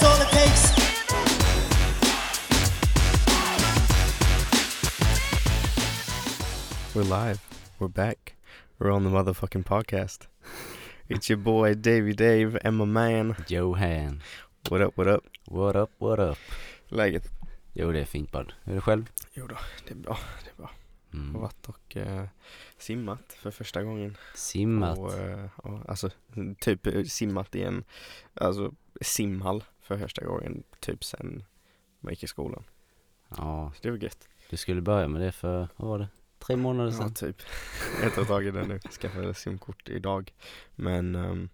that's all it takes. We're live. We're back. We're on the motherfucking podcast. It's your boy Davy Dave and my man. Johan. What up, what up? What up, what up? Läget? Jo det är fint bud. Är det själv? Jo då, det är bra. Det är bra. Jag har Mm. varit och eh, simmat för första gånngen. Simmat. Och, eh, alltså typ simmat i en alltså, simhall för första gången typ sen man gick i skolan. Ja, Så det var gött. du skulle börja med det för, vad var det? Tre månader Ja, sedan? typ. Jag tar tag i det nu. Skaffade simkort idag. Men ehm,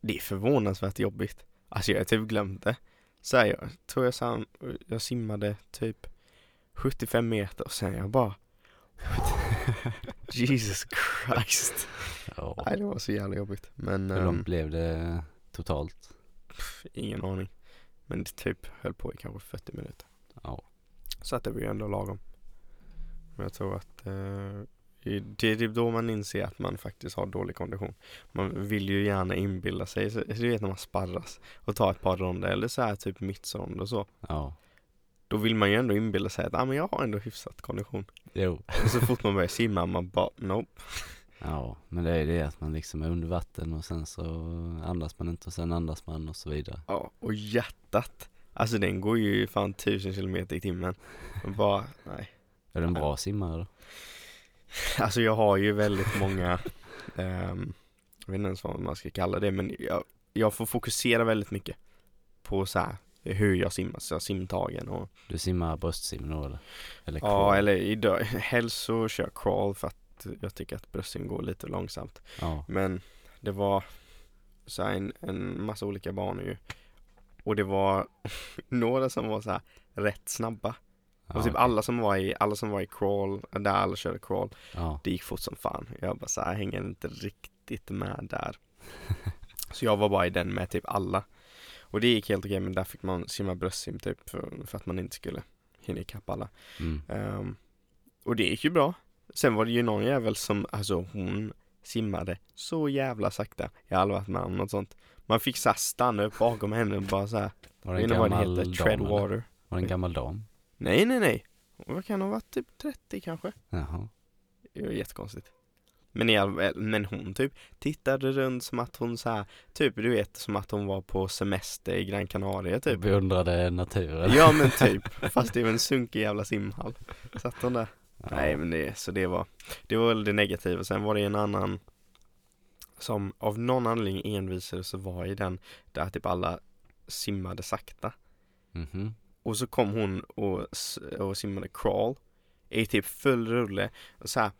det är förvånansvärt jobbigt. Alltså jag har typ glömt det. Så här, jag tror jag, sam, jag simmade typ 75 meter och sen jag bara Jesus Christ. Ja. Nej det var så jävla jobbigt. Men Hur ehm, långt blev det totalt? ingen aning. Men det typ höll på i kanske 40 minuter. Ja. Så att det var ju ändå lagom. Men jag tror att eh, det är typ då man inser att man faktiskt har dålig kondition. Man vill ju gärna inbilla sig, så, du vet när man sparras och tar ett par ronder eller så här typ mittsrond och så. Ja. Då vill man ju ändå inbilla sig att ah, men jag har ändå hyfsat kondition. Jo. Och så fort man börjar simma man bara nope. Ja, men det är det att man liksom är under vatten och sen så andas man inte och sen andas man och så vidare. Ja, och hjärtat. Alltså den går ju fan tusen kilometer i timmen. Och bara, nej. Är du en bra simmare då? Alltså jag har ju väldigt många, ehm, jag vet inte ens vad man ska kalla det, men jag, jag får fokusera väldigt mycket på så här hur jag simmar, så simtagen och Du simmar bröstsim då eller? Eller Ja, eller idag, helst så kör jag crawl för att jag tycker att bröstsim går lite långsamt. Ja. Men det var så här en, en massa olika banor ju. Och det var några som var så här rätt snabba. ja Och typ alla som var i, alla som var i crawl, där alla körde crawl, Ja. det gick fort som fan. Jag bara så här, hänger inte riktigt med där. Så jag var bara i den med typ alla. Och det gick helt okej men där fick man simma bröstsim typ för, för att man inte skulle hinna ikapp alla. Mm. Ehm, och det gick ju bra. Sen var det ju någon jävel som, alltså hon simmade så jävla sakta. Jag har aldrig varit med om något sånt. Man fick såhär stanna upp bakom henne och bara såhär, Var jag det en inte vad det gammal heter, dam. Var det en gammal dam? Nej nej nej. Vad kan hon ha varit? Typ 30 kanske? Jaha. Det var jättekonstigt. Men, all, men hon typ tittade runt som att hon så här, typ du vet som att hon var på semester i Gran Canaria typ. Beundrade naturen? Ja men typ, fast det var en sunkig jävla simhall. Satt hon där. Ja. Nej men det, så det var, det var väl det negativa. Sen var det en annan som av någon anledning envisades och var i den där typ alla simmade sakta. Mhm. Och så kom hon och, och simmade crawl i typ full rulle. Och så här,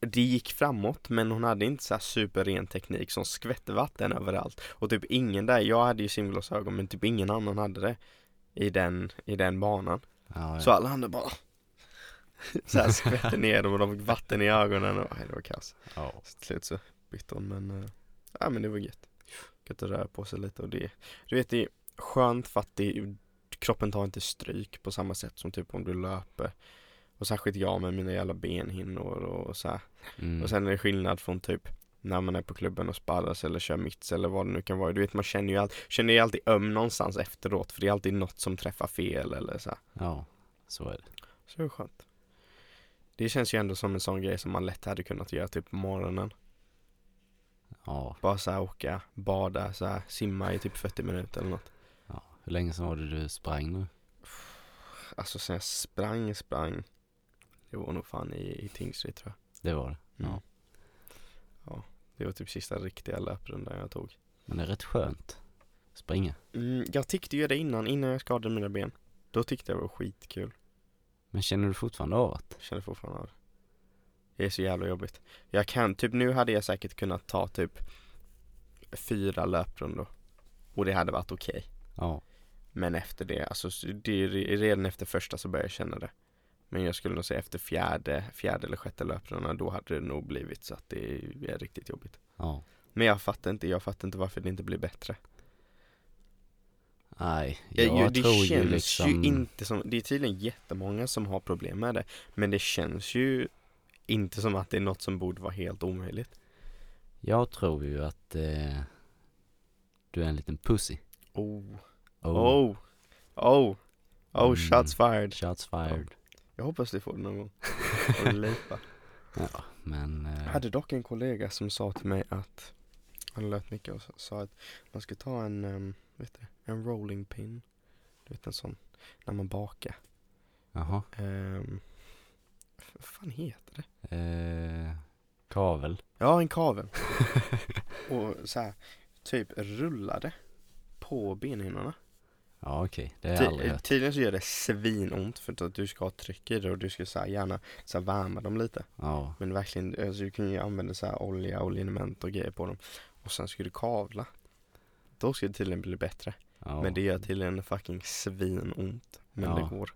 det gick framåt men hon hade inte så här superren teknik som skvätte vatten överallt. Och typ ingen där, jag hade ju simglasögon men typ ingen annan hade det i den, i den banan. Ja, ja. Så alla andra bara så här skvätte ner dem och de fick vatten i ögonen och nej, det var kaos. ja. Så till slut så bytte hon men, eh, ja men det var gött. Gött att röra på sig lite och det, du vet det är skönt för att det, kroppen tar inte stryk på samma sätt som typ om du löper. Och särskilt jag med mina jävla benhinnor och så här. Mm. Och sen är det skillnad från typ när man är på klubben och sparras eller kör mitts eller vad det nu kan vara. Du vet man känner ju, all, känner ju alltid öm någonstans efteråt för det är alltid något som träffar fel eller så här. Ja, så är det. Så det är skönt. Det känns ju ändå som en sån grej som man lätt hade kunnat göra typ på morgonen. Ja, Bara så här åka, bada, så här, simma i typ 40 minuter eller något. ja. Hur länge sedan var det du sprang nu? Alltså sen jag sprang, sprang. Det var nog fan i, i Tingsryd tror Det var det. jag. Mm. Ja. ja. Det var typ sista riktiga löprundan jag tog. Men det är rätt skönt. Springa. Mm, jag tyckte ju det innan, innan jag skadade mina ben. Då tyckte jag det var skitkul. Men känner du fortfarande av att? Jag känner fortfarande av det. Det är så jävla jobbigt. Jag kan, typ nu hade jag säkert kunnat ta typ fyra löprundor. Och det hade varit okej. Ja. Men efter det, alltså det är re- redan efter första så börjar jag känna det. Men jag skulle nog säga efter fjärde, fjärde eller sjätte löprundan då hade det nog blivit så att det är, är riktigt jobbigt. Ja. Men jag fattar inte, jag fattar inte varför det inte blir bättre. Nej, Jag, jag, jag, det tror känns ju liksom... ju inte som, det är tydligen jättemånga som har problem med det. Men det känns ju inte som att det är något som borde vara helt omöjligt. Jag tror ju att eh, du är en liten pussy. Oh, Oh. Oh. Oh, Mm. shots fired. Shots fired. Jag hoppas du får det någon gång. Du lipa. Ja, men... eh, Jag hade dock en kollega som sa till mig att han lät mycket och sa- sa att man ska ta en, um, vet du, en rolling pin. Du vet en sån, när man bakar. Jaha. Um, vad fan heter det? Eh, kavel. Ja, en kavel. och så här, typ rullade på benhinnorna. Ja okej, det har jag Ty- aldrig hört. Tydligen så gör det svinont för att du ska ha tryck i det och du ska så här, gärna så här, värma dem lite. Ja, Men verkligen, alltså, du kan ju använda så här olja och liniment och grejer på dem. Och sen ska du kavla. Då ska det tydligen bli bättre. ja. Men det gör tydligen fucking svinont. Men Ja. det går.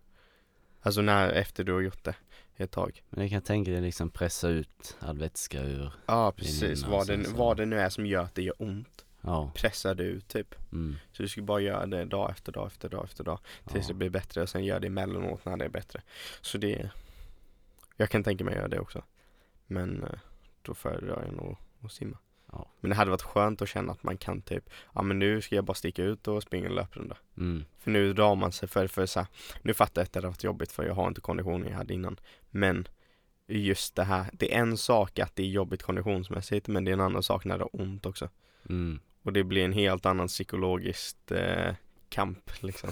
Alltså när, efter du har gjort det ett tag. Men jag kan tänka dig liksom pressa ut all vätska ur. Ja precis, vad det, vad det nu är som gör att det gör ont. Ja. Pressar du ut typ. Mm. Så du ska bara göra det dag efter dag efter dag efter dag. Tills ja. det blir bättre och sen gör det emellanåt när det är bättre. Så det Jag kan tänka mig att göra det också. Men eh, då föredrar jag nog att simma. Ja. Men det hade varit skönt att känna att man kan typ Ja men nu ska jag bara sticka ut och springa en löprunda. Mm. För nu drar man sig för, för så här, Nu fattar jag att det hade varit jobbigt för jag har inte konditionen jag hade innan. Men just det här, det är en sak att det är jobbigt konditionsmässigt men det är en annan sak när det har ont också. Mm. Och det blir en helt annan psykologiskt eh, kamp liksom.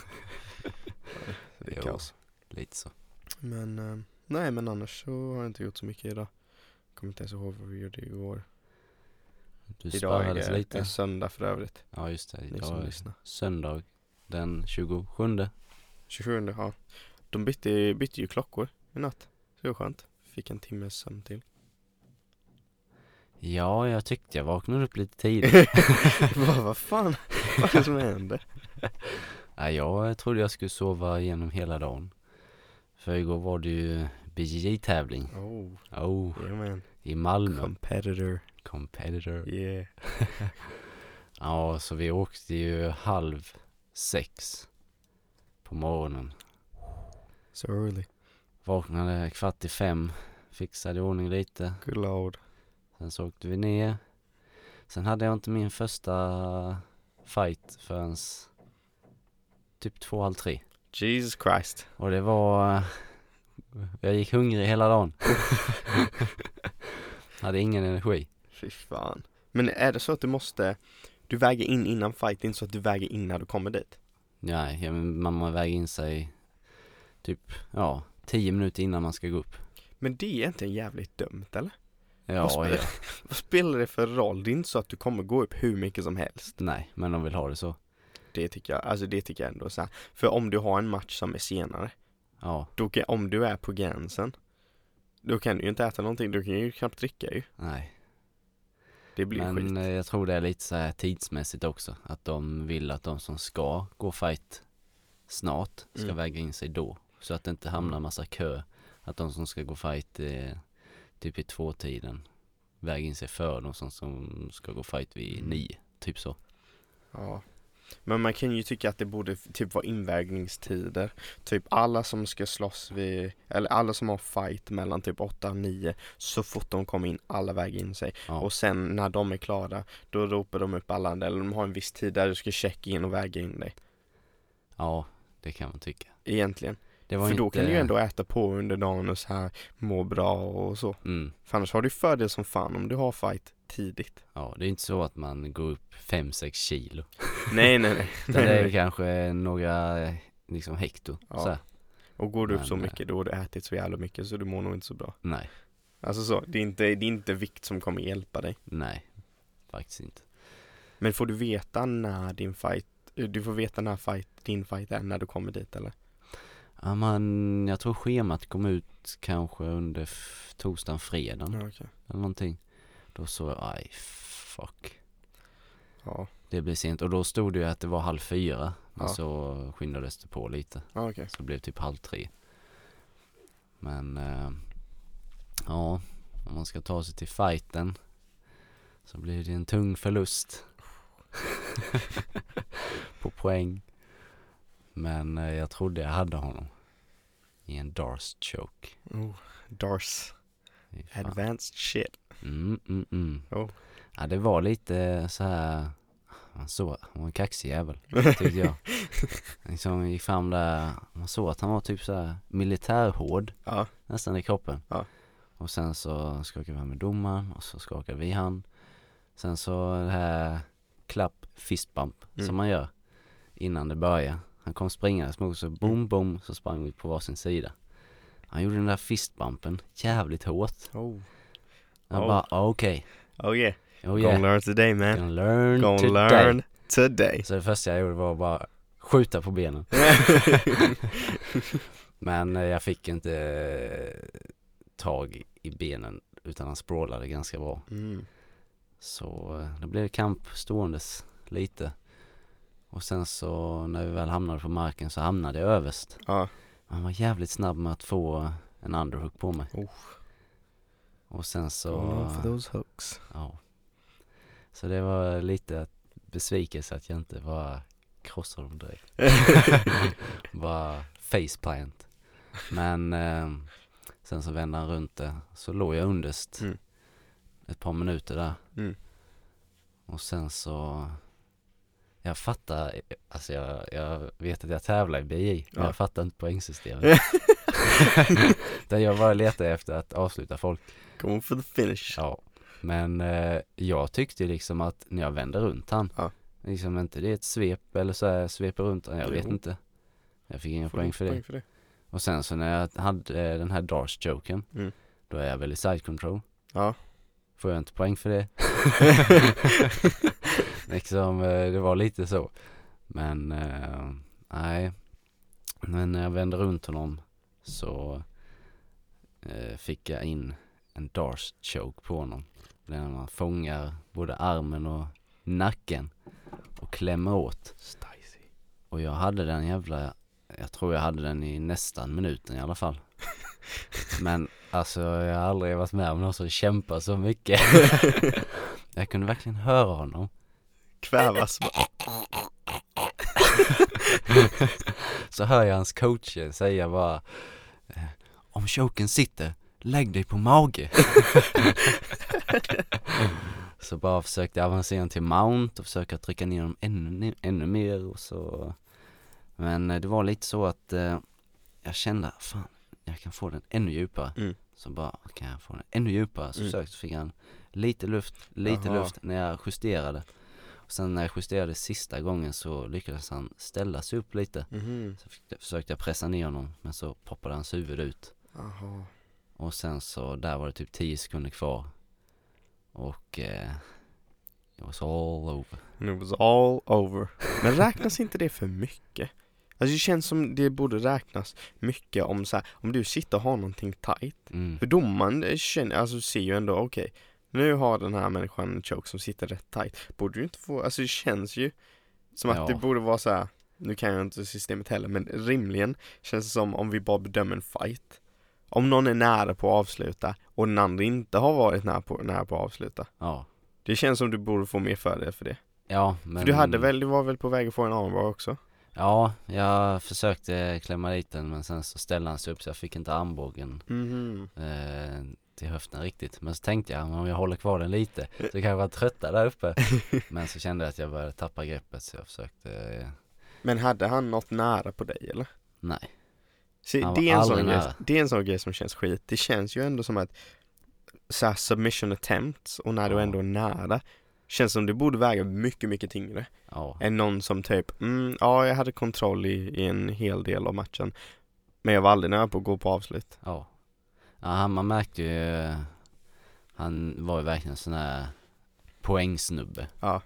det är kaos. Lite så. Men eh, nej men annars så har jag inte gjort så mycket idag. Kommer inte ens ihåg vad vi gjorde igår. Du Idag är lite. det söndag för övrigt. Ja just det, idag som är söndag den 27. 27 ja. De bytte, bytte ju klockor i natt. Så det var skönt. Fick en timmes sömn till. Ja, jag tyckte jag vaknade upp lite tidigt. vad, vad fan? Vad är det som händer? Nej, jag trodde jag skulle sova igenom hela dagen. För igår var det ju BJJ-tävling. Oh, Oh, man. i Malmö. Competitor. Competitor. Yeah. Ja, så vi åkte ju halv sex på morgonen. So early. Vaknade kvart i fem, fixade i ordning lite. Good lord. Sen så åkte vi ner. Sen hade jag inte min första fight förrän typ två, halv tre. Jesus Christ. Och det var... Jag gick hungrig hela dagen. hade ingen energi. Fy fan. Men är det så att du måste, du väger in innan fight, det är inte så att du väger in när du kommer dit? Nej, ja, man väga in sig typ, ja, tio minuter innan man ska gå upp. Men det är egentligen jävligt dumt eller? Vad Ja, spelar- ja. Vad spelar det för roll? Det är inte så att du kommer gå upp hur mycket som helst. Nej, men de vill ha det så. Det tycker jag, alltså det tycker jag ändå så här. För om du har en match som är senare, Ja, då kan, om du är på gränsen, då kan du ju inte äta någonting, du kan ju knappt dricka ju. nej. Det blir Men skit. eh, jag tror det är lite så här tidsmässigt också. Att de vill att de som ska gå fight snart ska Mm. väga in sig då. Så att det inte hamnar massa kö. Att de som ska gå fight eh, typ i tvåtiden väger in sig för de som, som ska gå fight vid Mm. nio. Typ så. Ja. Men man kan ju tycka att det borde typ vara invägningstider. Typ alla som ska slåss vid, eller alla som har fight mellan typ 8 och 9, så fort de kommer in, alla väger in sig. Ja, Och sen när de är klara, då ropar de upp alla andra, eller de har en viss tid där du ska checka in och väga in dig. ja det kan man tycka. Egentligen. För då inte... kan du ju ändå äta på under dagen och så här må bra och så. Mm, För annars har du fördel som fan om du har fight tidigt. ja, det är inte så att man går upp 5-6 kilo. nej, nej, nej. Det är kanske några eh, liksom hekto. Ja. Så här. Och går du upp så Men, eh, mycket då har du ätit så jävla mycket så du mår nog inte så bra. Nej, Alltså så, det är inte, det är inte vikt som kommer hjälpa dig. nej. Faktiskt inte. Men får du veta när din fight, du får veta när fight, din fight är när du kommer dit eller? Ja, man, jag tror schemat kom ut kanske under torsdagen, fredagen Ja, okej. eller någonting. Då såg jag, aj fuck. Ja, Det blir sent och då stod det ju att det var halv fyra. Men Ja. så skyndades det på lite. ja okej. Så det blev typ halv tre. Men eh, ja, om man ska ta sig till fighten så blir det en tung förlust. på poäng. Men eh, jag trodde jag hade honom. I en Dars choke. Oh, Dars, advanced shit. Mm, mm, mm. Oh. Ja, det var lite så här. han såg, han var en kaxig jävel, tyckte jag. liksom gick fram där, man såg att han var typ såhär militärhård Ja, nästan i kroppen. Ja. Och sen så skakade vi med domaren och så skakade vi hand. Sen så det här klapp fist bump Mm. som man gör innan det börjar. Han kom springandes mot så boom boom så sprang vi på varsin sida. Han gjorde den där fistbumpen jävligt hårt. oh, Jag Oh. bara okej, oh yeah, oh gonna yeah, learn today man, gonna learn gonna today. learn today Så det första jag gjorde var bara skjuta på benen. Men eh, jag fick inte eh, tag i benen utan han språlade ganska bra. mm. Så eh, det blev kamp ståendes lite. Och sen så när vi väl hamnade på marken så hamnade jag överst. Ja, Han var jävligt snabb med att få en underhook på mig. Oh. Och sen så, for those hooks ja. Så det var lite besvikelse att jag inte bara krossade dem direkt. bara faceplant. Men eh, sen så vände han runt det. Så låg jag underst Mm. ett par minuter där. Mm. Och sen så Jag fattar, alltså jag, jag vet att jag tävlar i BI men Ja. jag fattar inte poängsystemet. Där jag bara letar efter att avsluta folk. Going for the finish Ja. Men eh, jag tyckte liksom att när jag vände runt han, Ja. liksom inte det är ett svep eller så här, sveper runt han, jag vet Jo. inte. Jag fick inga poäng för det. poäng för det Och sen så när jag hade eh, den här Dars-joken, Mm. då är jag väl i side control. Ja Får jag inte poäng för det? liksom, eh, det var lite så. Men, eh, nej. Men när jag vände runt honom så eh, fick jag in en Dars choke på honom. Där man fångar både armen och nacken och klämmer åt. Spicy Och jag hade den jävla, jag tror jag hade den i nästan minuten i alla fall. Men alltså jag har aldrig varit med om någon som kämpar så mycket. jag kunde verkligen höra honom. Kvävas Så hör jag hans coacher säga bara eh, Om choken sitter, lägg dig på mage. så bara försökte avancera till mount och försöka trycka ner dem ännu, ännu mer och så Men eh, det var lite så att eh, jag kände, fan jag kan få den ännu djupare. Mm. Så bara, kan jag få den ännu djupare? Så Mm. försökte så fick han lite luft, lite Jaha. luft när jag justerade. Och sen när jag justerade sista gången så lyckades han ställa sig upp lite. Mhm. Så försökte jag pressa ner honom men så poppade hans huvud ut. Jaha Och sen så, där var det typ 10 sekunder kvar. Och eh, it was all over. And it was all over Men räknas inte det för mycket? Alltså det känns som det borde räknas mycket om så här, om du sitter och har någonting tight Mm. För domaren eh, känner, alltså ser ju ändå okej Nu har den här människan en choke som sitter rätt tight Borde du inte få, alltså det känns ju Som att Ja. det borde vara så här. Nu kan jag inte systemet heller men rimligen Känns det som om vi bara bedömer en fight Om någon är nära på att avsluta och den andra inte har varit nära på, nära på att avsluta Ja. Det känns som du borde få mer fördel för det Ja, men För du hade väl, du var väl på väg att få en armbar också? Ja, jag försökte klämma dit den men sen så ställde han sig upp så jag fick inte armbågen Mhm eh, till höften riktigt. Men så tänkte jag, om jag håller kvar den lite så kanske jag tröttar där uppe. Men så kände jag att jag började tappa greppet så jag försökte, eh, Men hade han något nära på dig eller? nej. Se, Han det, är en sån grej, det är en sån grej som känns skit. Det känns ju ändå som att så submission attempts och när du Ja. ändå är nära Känns som det borde väga mycket, mycket tyngre Ja, än någon som typ, mm, ja jag hade kontroll i, i en hel del av matchen Men jag var aldrig nära på att gå på avslut ja. Ja, han, man märkte ju, eh, han var ju verkligen en sån här poängsnubbe. Ja,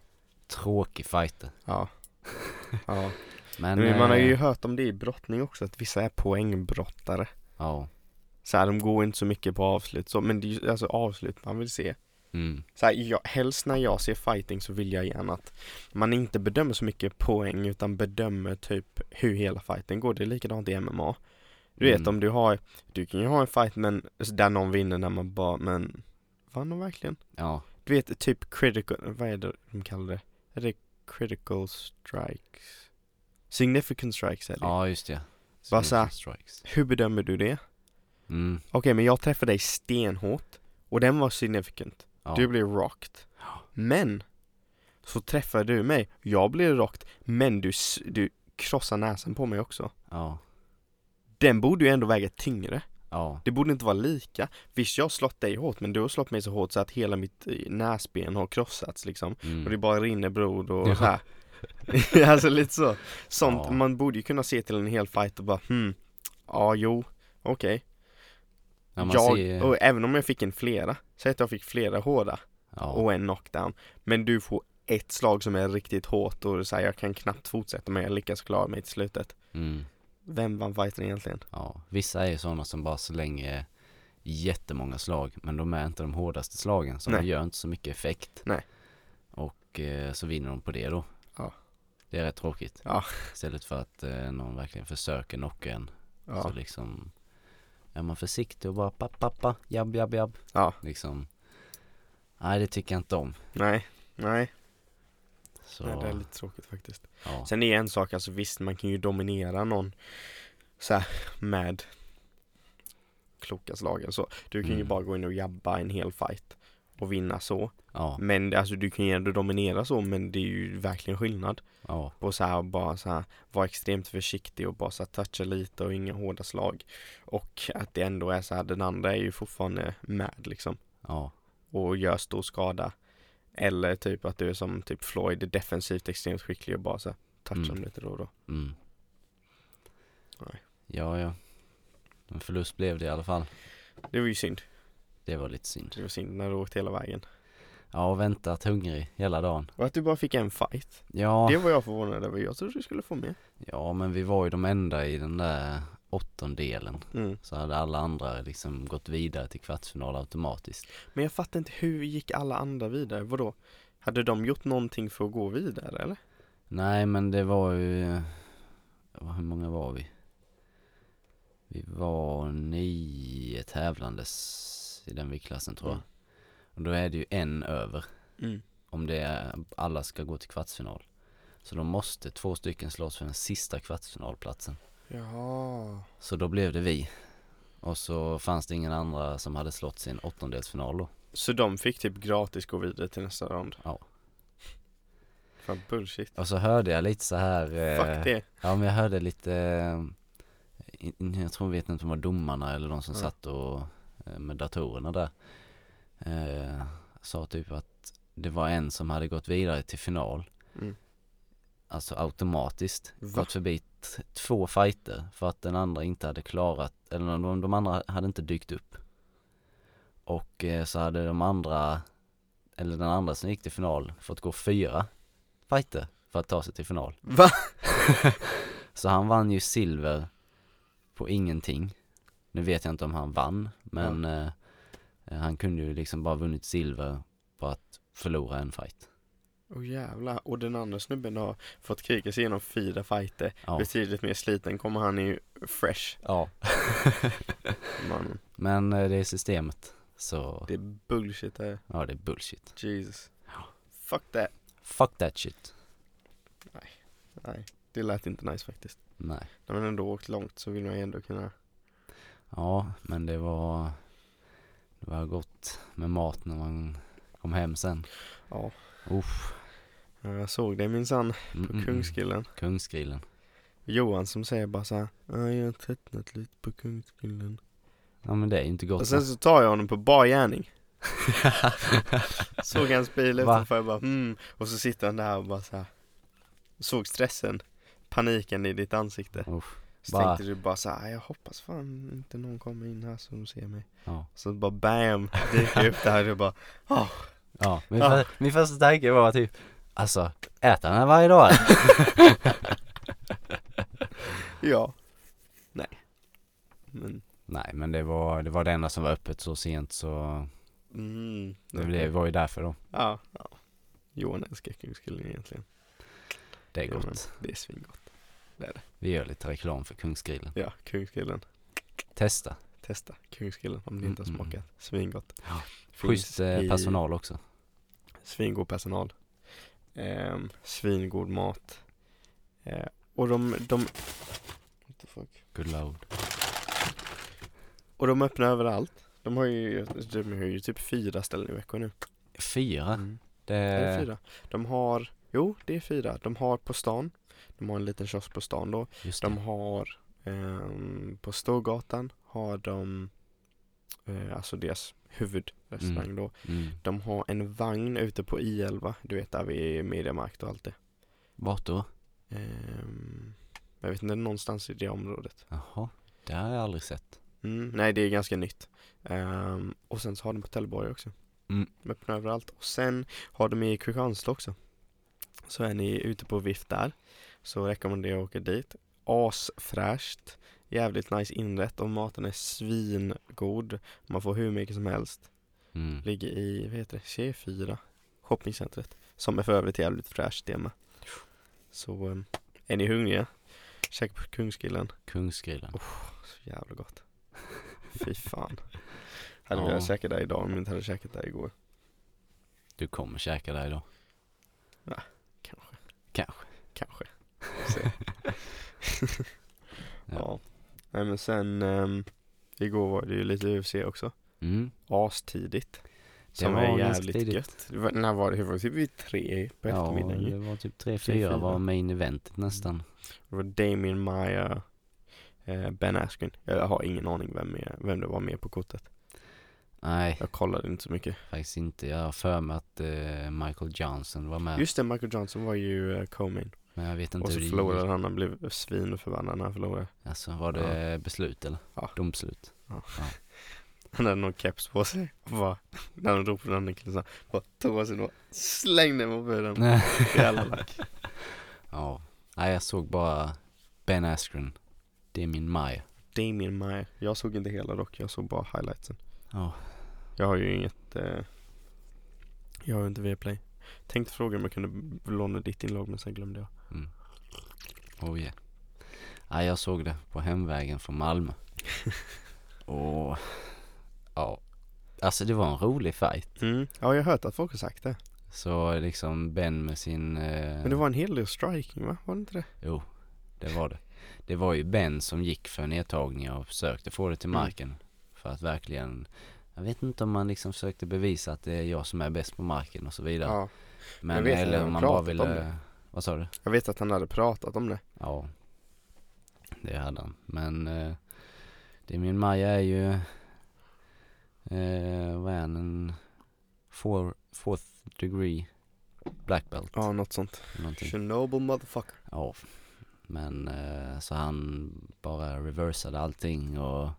Tråkig fighter. ja, ja. Men, Men man har eh, ju hört om det i brottning också, att vissa är poängbrottare Ja, Så här, de går inte så mycket på avslut så, men det är ju alltså avslut man vill se mm, så här, jag, helst när jag ser fighting så vill jag gärna att man inte bedömer så mycket poäng utan bedömer typ hur hela fighten går. Det är likadant i MMA. Du vet Mm. om du har, du kan ju ha en fight men där någon vinner när man bara, men vann de verkligen? ja, Du vet typ critical, vad är det de kallar det? Är det critical strikes? Significant strikes är det. ja just det. Bara så här- strikes. Hur bedömer du det? Mm, Okej men jag träffade dig stenhårt och den var significant. Ja. Du blir rocked. Men Så träffar du mig, jag blir rakt, men du, du krossar näsan på mig också. Ja, Den borde ju ändå väga tyngre. ja, Det borde inte vara lika. Visst, jag har slått dig hårt, men du har slått mig så hårt så att hela mitt eh, näsben har krossats liksom. Och det mm. bara rinner blod och Ja. alltså lite så. Sånt, Ja. man borde ju kunna se till en hel fight och bara hmm, ja jo, okej. ja, man jag, ser, och även om jag fick en flera, säg att jag fick flera hårda ja, och en knockdown. Men du får ett slag som är riktigt hårt och så här, jag kan knappt fortsätta men jag lyckas klara mig till slutet. mm, Vem vann fighten egentligen? ja. Vissa är ju sådana som bara slänger jättemånga slag, men de är inte de hårdaste slagen, så Nej. de gör inte så mycket effekt. Nej. Och eh, så vinner de på det då. Ja. Det är rätt tråkigt. Ja. Istället för att eh, någon verkligen försöker knocka en. Ja, Så liksom är man försiktig och bara papp, pappa, jabb, jabb, jabb. ja, Liksom. Nej, det tycker jag inte om. nej, nej, Så, nej, det är lite tråkigt faktiskt. ja. Sen är en sak, alltså visst man kan ju dominera någon så här, med kloka slag eller så. Du kan ju Mm. bara gå in och jabba en hel fight och vinna så. Ja, Men alltså du kan ju ändå dominera så men det är ju verkligen skillnad ja, på så här bara så här vara extremt försiktig och bara så här toucha lite och inga hårda slag. Och att det ändå är så här den andra är ju fortfarande med liksom ja, och gör stor skada. Eller typ att du är som typ Floyd, är defensivt extremt skicklig och bara så här touchar Mm. dem lite då och då. mm. Nej. Ja, ja. En förlust blev det i alla fall. Det var ju synd. Det var lite synd. Det var synd när du åkte hela vägen. Ja, och väntat hungrig hela dagen. Och att du bara fick en fight. Ja, Det var jag förvånad över. Jag trodde du skulle få med. ja, men vi var ju de enda i den där åttondelen. Mm. Så hade alla andra liksom gått vidare till kvartsfinal automatiskt. Men jag fattar inte hur gick alla andra vidare? Vadå? Hade de gjort någonting för att gå vidare eller? Nej, men det var ju... Hur många var vi? Vi var nio tävlandes i den viktklassen tror jag. Mm. Och då är det ju en över Mm. om det är, alla ska gå till kvartsfinal. Så då måste två stycken slåss för den sista kvartsfinalplatsen. Jaha. Så då blev det vi. Och så fanns det ingen andra som hade slått sin åttondelsfinal då. Så de fick typ gratis gå vidare till nästa rond? Ja. Fan bullshit. Och så hörde jag lite så här. eh, Fuck det. Ja men jag hörde lite, eh, jag tror vet inte om det var domarna eller de som Ja. satt och eh, med datorerna där. Eh, sa typ att det var en som hade gått vidare till final. Mm. Alltså automatiskt Va? gått förbi två fighter för att den andra inte hade klarat, eller de, de andra hade inte dykt upp. Och eh, så hade de andra, eller den andra som gick till final fått gå fyra fighter för att ta sig till final. Va? Så han vann ju silver på ingenting. Nu vet jag inte om han vann, men eh, han kunde ju liksom bara vunnit silver på att förlora en fight. Åh oh, jävlar. Och den andra snubben har fått kriga sig igenom fyra fighter. Ja. Betydligt mer sliten kommer han ju fresh. ja. Man, Men eh, det är systemet. Så, det är bullshit det ja det är bullshit. Jesus. Fuck that. Fuck that shit. Nej, det lät inte nice faktiskt. Nej. När man ändå åkt långt så vill man ju ändå kunna Ja, men det var, det var gott med mat när man kom hem sen. Ja, Uff. Ja, jag såg det minsann på mm, mm. Kungsgrillen. Kungsgrillen. Johan som säger bara så här, "Ja, jag har tröttnat lite på Kungsgrillen. Ja men det är inte gott. Och sen så tar jag honom på bar gärning. Såg hans bil utanför, jag bara mm. Och så sitter han där och bara så här. Såg stressen, paniken i ditt ansikte. Uff. Så Bara- tänkte du bara så här, jag hoppas fan inte någon kommer in här så de ser mig. Ja. Så bara bam, dyker upp där och bara, åh, Ja, min, Ja. För, min första tanke var typ, alltså, äter han varje dag ja. Nej. Men, Nej men det var, det var det enda som var öppet så sent så mm. det, det var ju därför då. Ja, ja. Johan älskar Kungsgrillen egentligen. Det är Ja, men gott. Det är svingott. Vi gör lite reklam för Kungsgrillen. Ja, Kungsgrillen. Testa. Testa Kungsgrillen om ni inte har Mm, mm, smakat. Svingott. Ja. Schysst eh, personal också. Svingod personal. Ehm, svingod mat. Eh, och de, de What the fuck? Good load. Och de öppnar överallt. De har ju, de har ju typ fyra ställen i veckan nu. Fyra? Mm. Det, Är det fyra? De har, jo det är fyra. De har på stan, de har en liten kiosk på stan då. De har ehm, på Storgatan har de eh, alltså deras huvudrestaurang Mm. då. Mm. De har en vagn ute på I11, du vet där vid Mediamarkt och allt det. Vart då? Ehm, jag vet inte, någonstans i det området. Jaha, det har jag aldrig sett. Mm, nej, det är ganska nytt. Ehm, och sen så har de på Trelleborg också. Mm. De öppnar överallt. Och sen har de i Kristianstad också. Så är ni ute på vift där så rekommenderar jag att åka dit. Asfräscht, jävligt nice inrätt och maten är svingod. Man får hur mycket som helst. Mm. Ligger i, vad heter det, C4 shoppingcentret. Som är för övrigt jävligt fräscht det med. Så um, är ni hungriga? Käka på Kungsgrillen. Kungsgrillen. Så jävla gott. Fy fan. Hade Ja. velat käka där idag om jag inte hade käkat där igår. Du kommer käka där idag. Kanske. Kanske. Kanske. Se. ja. Nej men sen um, igår var det ju lite UFC också. Mm. Astidigt. Det Som var är jävligt tidigt. gött. Var, när var det? Det var typ vid tre på Ja, eftermiddagen ju. det var typ Tre, 3-4 fyra. var main eventet nästan. Det var Damien Maya, eh, Ben Askren. Jag har ingen aning vem, är, vem det var med på kortet. Nej, Jag kollade inte så mycket. faktiskt inte. Jag har för mig att eh, Michael Johnson var med. Just det, Michael Johnson var ju uh, co-main. Men jag vet inte Och så hur förlorade gick. han, han blev svinförbannad när han förlorade. Alltså var det beslut eller? Ja. Domslut. Han hade någon keps på sig och bara, när han drog på den andra killen så bara tog av sig och slängde den på buren. Jävla lack. ja. Nej, jag såg bara Ben Askren. Det är min Maya. Damien Maya. Jag såg inte hela dock, jag såg bara highlightsen. Ja. Jag har ju inget, eh, jag har ju inte Viaplay. Tänkte fråga om jag kunde låna ditt inlogg men sen glömde jag. Mm. Oh yeah. Nej, jag såg det på hemvägen från Malmö. Och ja, alltså det var en rolig fight. Mm. Ja, jag har hört att folk har sagt det. Så liksom Ben med sin... Eh, Men det var en hel del striking va? Var det inte det? Jo, det var det. Det var ju Ben som gick för nedtagningar och försökte få det till Mm. marken. För att verkligen, jag vet inte om man liksom försökte bevisa att det är jag som är bäst på marken och så vidare. Ja. Men eller om man bara ville. Vad sa du? Jag vet att han hade pratat om det. Ja, det hade han. Men eh, det min Maja är ju, eh, vad är han, en four, fourth degree black belt. Ja, något sånt. Någonting. Chernobyl motherfucker. Ja, men eh, så han bara reversade allting och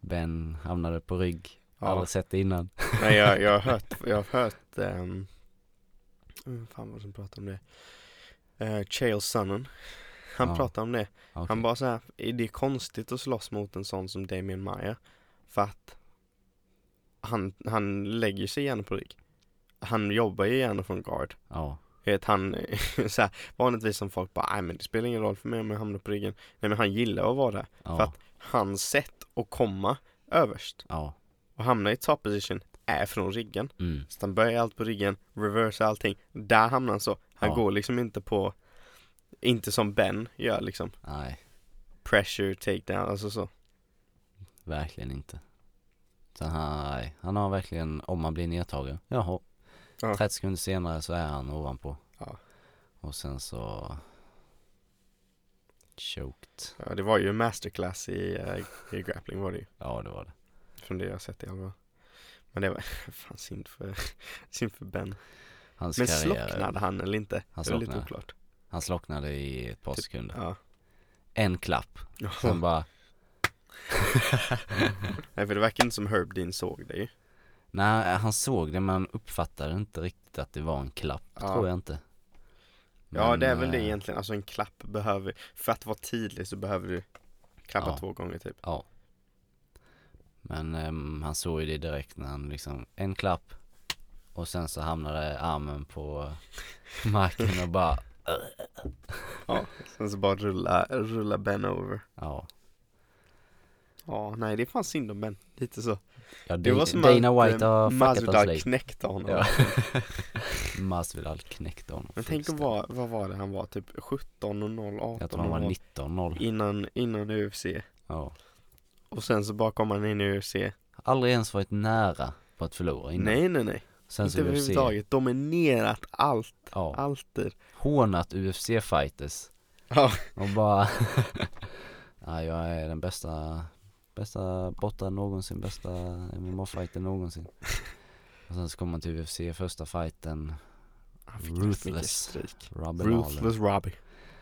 Ben hamnade på rygg. Ja. Aldrig sett det innan. Nej, jag, jag har hört, jag har hört, um, fan vad som pratar om det. Uh, Chael Sonnen. Han Ja. pratar om det. Okej. Han bara så här, är det konstigt att slåss mot en sån som Damien Maya? För att han, han lägger sig gärna på rygg. Han jobbar ju gärna från guard. Ja, Vet han, så här, vanligtvis som folk bara, nej men det spelar ingen roll för mig om jag hamnar på ryggen. Nej men han gillar att vara där. För ja, att hans sätt att komma överst ja. och hamna i top position är från ryggen. Mm. Så han börjar allt på ryggen, reverse allting. Där hamnar han så. Han Ja. går liksom inte på, inte som Ben gör liksom. Nej, Pressure, takedown, alltså så. verkligen inte. Så nej, han har verkligen, om man blir nedtagen, jaha. Ja. 30 sekunder senare så är han ovanpå. Ja. Och sen så choked. Ja, det var ju masterclass i, eh, i grappling var det ju. Ja, det var det. Från det jag sett i alla fall. Men det var, fan synd för, synd för Ben. Hans Men karriär, slocknade han eller inte? Han det är lite slocknade. oklart. han slocknade i ett par Typ, sekunder. Ja. En klapp, sen bara, Nej för det verkar inte som Herb Dean såg det ju. nej han såg det men uppfattade inte riktigt att det var en klapp, Ja. tror jag inte. Ja Men, det är väl det eh, egentligen, alltså en klapp behöver, för att vara tydlig så behöver du klappa Ja. två gånger typ. Ja. Men ehm, han såg ju det direkt när han liksom, en klapp och sen så hamnade armen på marken och bara, Ja, sen så bara rulla, rulla Ben over. ja. Ja, nej det är fan synd om Ben, lite så. ja Det var som Dana att White eh, har fuckat hans Masvidal liv. knäckte honom. Ja. Masvidal knäckte honom Men tänk vad, vad var det han var, typ 17 och 0, 18 Jag tror han var och 19-0. innan, innan UFC. Ja. Och sen så bara kom han in i UFC. Aldrig ens varit nära på att förlora innan. Nej, nej, nej. Sen inte överhuvudtaget, dominerat allt, ja, alltid. hånat UFC-fighters Ja, och bara Ja, jag är den bästa, bästa brottaren någonsin, bästa MMA-fighter någonsin Och sen så kommer man till UFC, första fighten, han Ruthless. Lawler Ruthless Robbie.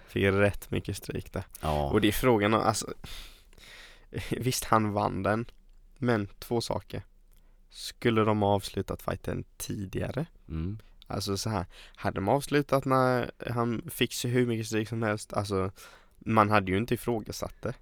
Fick rätt mycket stryk där. Ja, Och det är frågan om, alltså Visst han vann den Men två saker. Skulle de ha avslutat fighten tidigare? mm, Alltså så här Hade de avslutat när han fick så hur mycket stryk som helst? Alltså Man hade ju inte ifrågasatt det.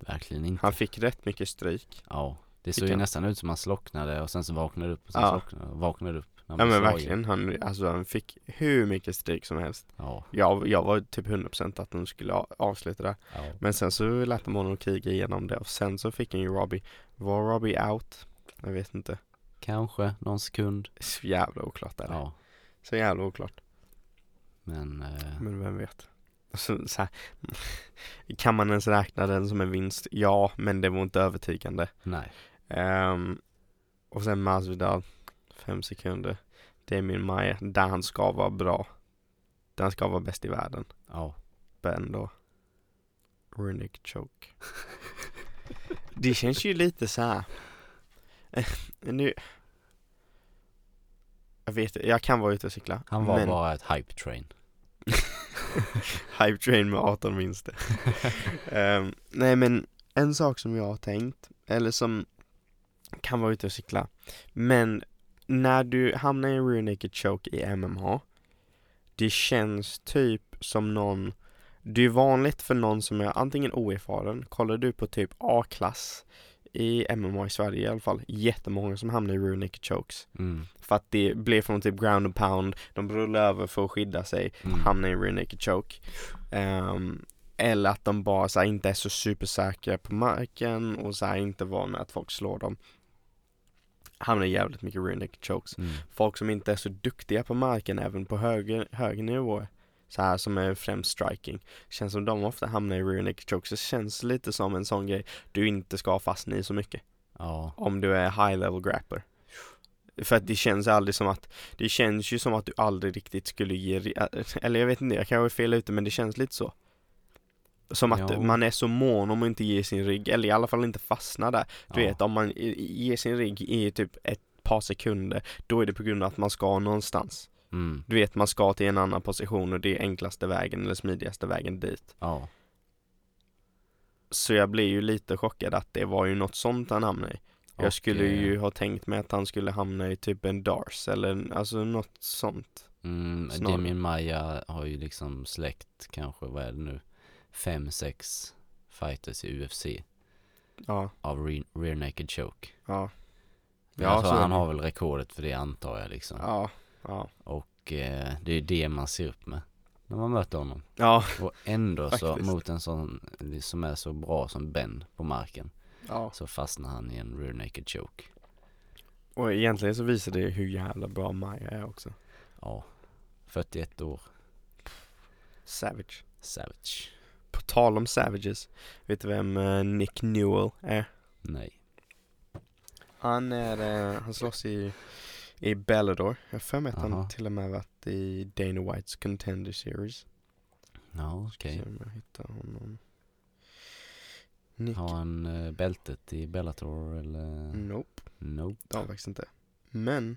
Verkligen inte. Han fick rätt mycket stryk. Ja, det såg ju nästan ut som han slocknade och sen så vaknade upp och sen Ja. slocknade, vaknade upp Ja men verkligen, han, alltså han fick hur mycket stryk som helst. Ja, Jag, jag var typ 100% att de skulle avsluta det. Ja, Men sen så lät de honom kriga igenom det och sen så fick han ju Robbie. Var Robbie out? Jag vet inte. Kanske någon sekund. Så jävla oklart är det Ja, Så jävla oklart. Men eh, Men vem vet? Så, så här, Kan man ens räkna den som en vinst? Ja, men det var inte övertygande. Nej. Ehm, Och sen Masvidal Fem sekunder. Damien Maia, där han ska vara bra. Där han ska vara bäst i världen. Ja, Ben då Runic choke. Det känns ju lite så här. Eh, Nu. Jag vet jag kan vara ute och cykla han var men bara ett hype train. Hype train med 18 vinster. Ehm, Nej men en sak som jag har tänkt Eller som kan vara ute och cykla Men när du hamnar i en rear naked choke i MMA Det känns typ som någon Det är vanligt för någon som är antingen oerfaren Kollar du på typ A-klass i MMA i Sverige i alla fall Jättemånga som hamnar i rear naked chokes mm. För att det blir från typ ground and pound De rullar över för att skydda sig Mm. hamna i rear naked choke. Ehm, eller att de bara så här, inte är så supersäkra på marken och så här, inte vana att folk slår dem. Hamnar jävligt mycket naked chokes. Mm. Folk som inte är så duktiga på marken även på högre, högre nivåer. Så här som är främst striking. Känns som de ofta hamnar i naked chokes. Det känns lite som en sån grej du inte ska fastna i så mycket. Ja, Om du är high level grappler. För att det känns aldrig som att, det känns ju som att du aldrig riktigt skulle ge, eller jag vet inte, jag kanske är fel ute men det känns lite så. Som att Ja. man är så mån om att inte ge sin rygg, eller i alla fall inte fastna där. Du ja. vet om man ger sin rygg i typ ett par sekunder, då är det på grund av att man ska någonstans. Mm. Du vet man ska till en annan position och det är enklaste vägen eller smidigaste vägen dit. Ja, Så jag blir ju lite chockad att det var ju något sånt han hamnade i. Jag Och, skulle ju ha tänkt mig att han skulle hamna i typ en Dars eller alltså något sånt. mm, snarare. Damien Maia har ju liksom släckt kanske, vad är det nu, fem, sex fighters i UFC Ja, av re- rear naked choke. ja, Men Ja, jag tror så han har väl rekordet för det antar jag liksom. ja, ja. Och eh, det är det man ser upp med när man möter honom. Ja, Och ändå så mot en sån som är så bra som Ben på marken ja. så fastnar han i en rear naked choke. Och egentligen så visar det hur jävla bra Maja är också. Ja, 41 år, Savage. savage. På tal om Savages, vet du vem eh, Nick Newell är? Nej. Han är, eh, han slåss i, i Bellador. Jag har för mig att han till och med varit i Dana Whites Contender Series. Ja, okej. Om jag hittar honom. Nick, Har han eh, bältet i Bellator eller? nope. Nope. Det har han faktiskt inte. Men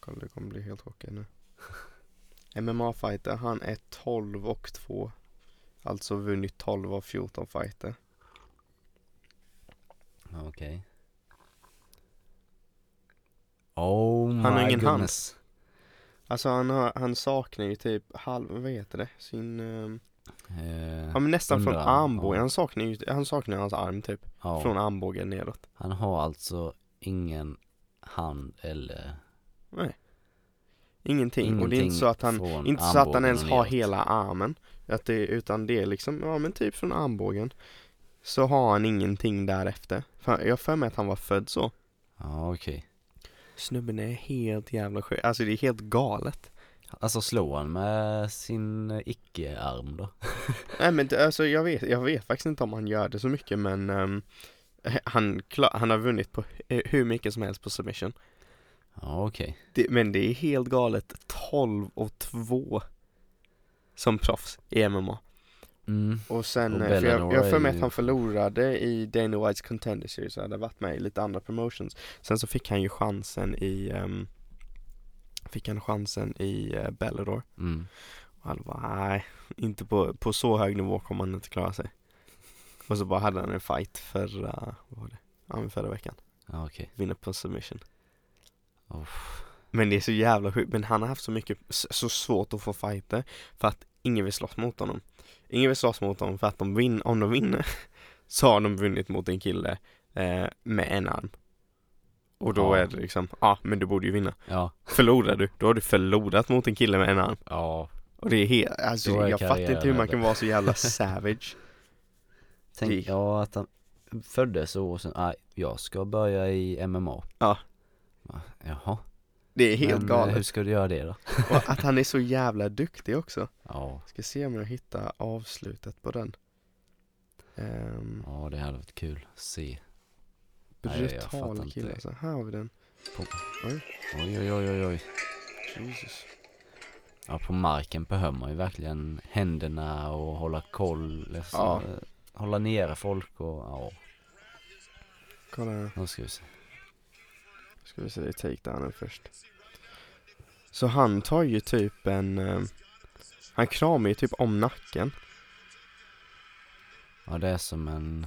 Kolla du kommer bli helt chockad nu MMA-fighter, han är 12 och 2 Alltså vunnit 12 av 14 fighter Okej. Oh Han har my ingen hand. goodness. Alltså han, har, han saknar ju typ halv, vad heter det? Sin, Eh, ja men nästan från underarm, armbågen, ja. han saknar ju, han saknar hans arm typ ja. Från armbågen nedåt Han har alltså ingen hand eller Ingenting, och det är inte så att han Inte så att han ens har hela armen. Att det, Utan det är liksom, ja men typ från armbågen. Så har han ingenting därefter. För Jag har för mig att han var född så. Ja okej. Snubben är helt jävla sjuk, alltså det är helt galet. Alltså slår han med sin icke-arm då? Nej men alltså jag vet, jag vet faktiskt inte om han gör det så mycket men ehm, han, klar, han har vunnit på hu- hur mycket som helst på submission Ja okej. Det, men det är helt galet 12 och 2 Som proffs i MMA Mm. Och sen, Och eh, för jag, jag för mig att han förlorade i Dana Whites Contender Series, han hade varit med i lite andra promotions Sen så fick han ju chansen i ehm, Fick han chansen i uh, Bellator Mm. Och alla bara nej, inte på, på så hög nivå kommer han inte klara sig Och så bara hade han en fight förra, vad var det? Ja förra veckan, Ja okej. vinner på submission Uff. Men det är så jävla sjukt, men han har haft så mycket, så svårt att få fighter För att ingen vill slåss mot honom Ingen vill slåss mot honom för att de vin, om de vinner Så har de vunnit mot en kille eh, med en arm Och då Ja. är det liksom, ja ah, men du borde ju vinna Ja. Förlorar du, då har du förlorat mot en kille med en arm Ja. Och det är helt, alltså är jag fattar inte hur man kan vara så jävla savage Tänk, Det- ja att han föddes så och sen, nej jag ska börja i MMA. Ja. Jaha. Det är helt Men, eh, galet hur ska du göra det då? Och att han är så jävla duktig också Ja. Ska se om jag hittar avslutet på den Ehm, Ja det hade varit kul att se. Brutal kille alltså, här har vi den Oj oj oj oj oj. Jesus Ja på marken behöver man ju verkligen händerna och hålla koll. Liksom, Ja. Hålla nere folk och ja. Kolla här, Nu ska vi se. Ska vi se det takedownen först. Så han tar ju typ en eh, Han kramar ju typ om nacken. Ja det är som en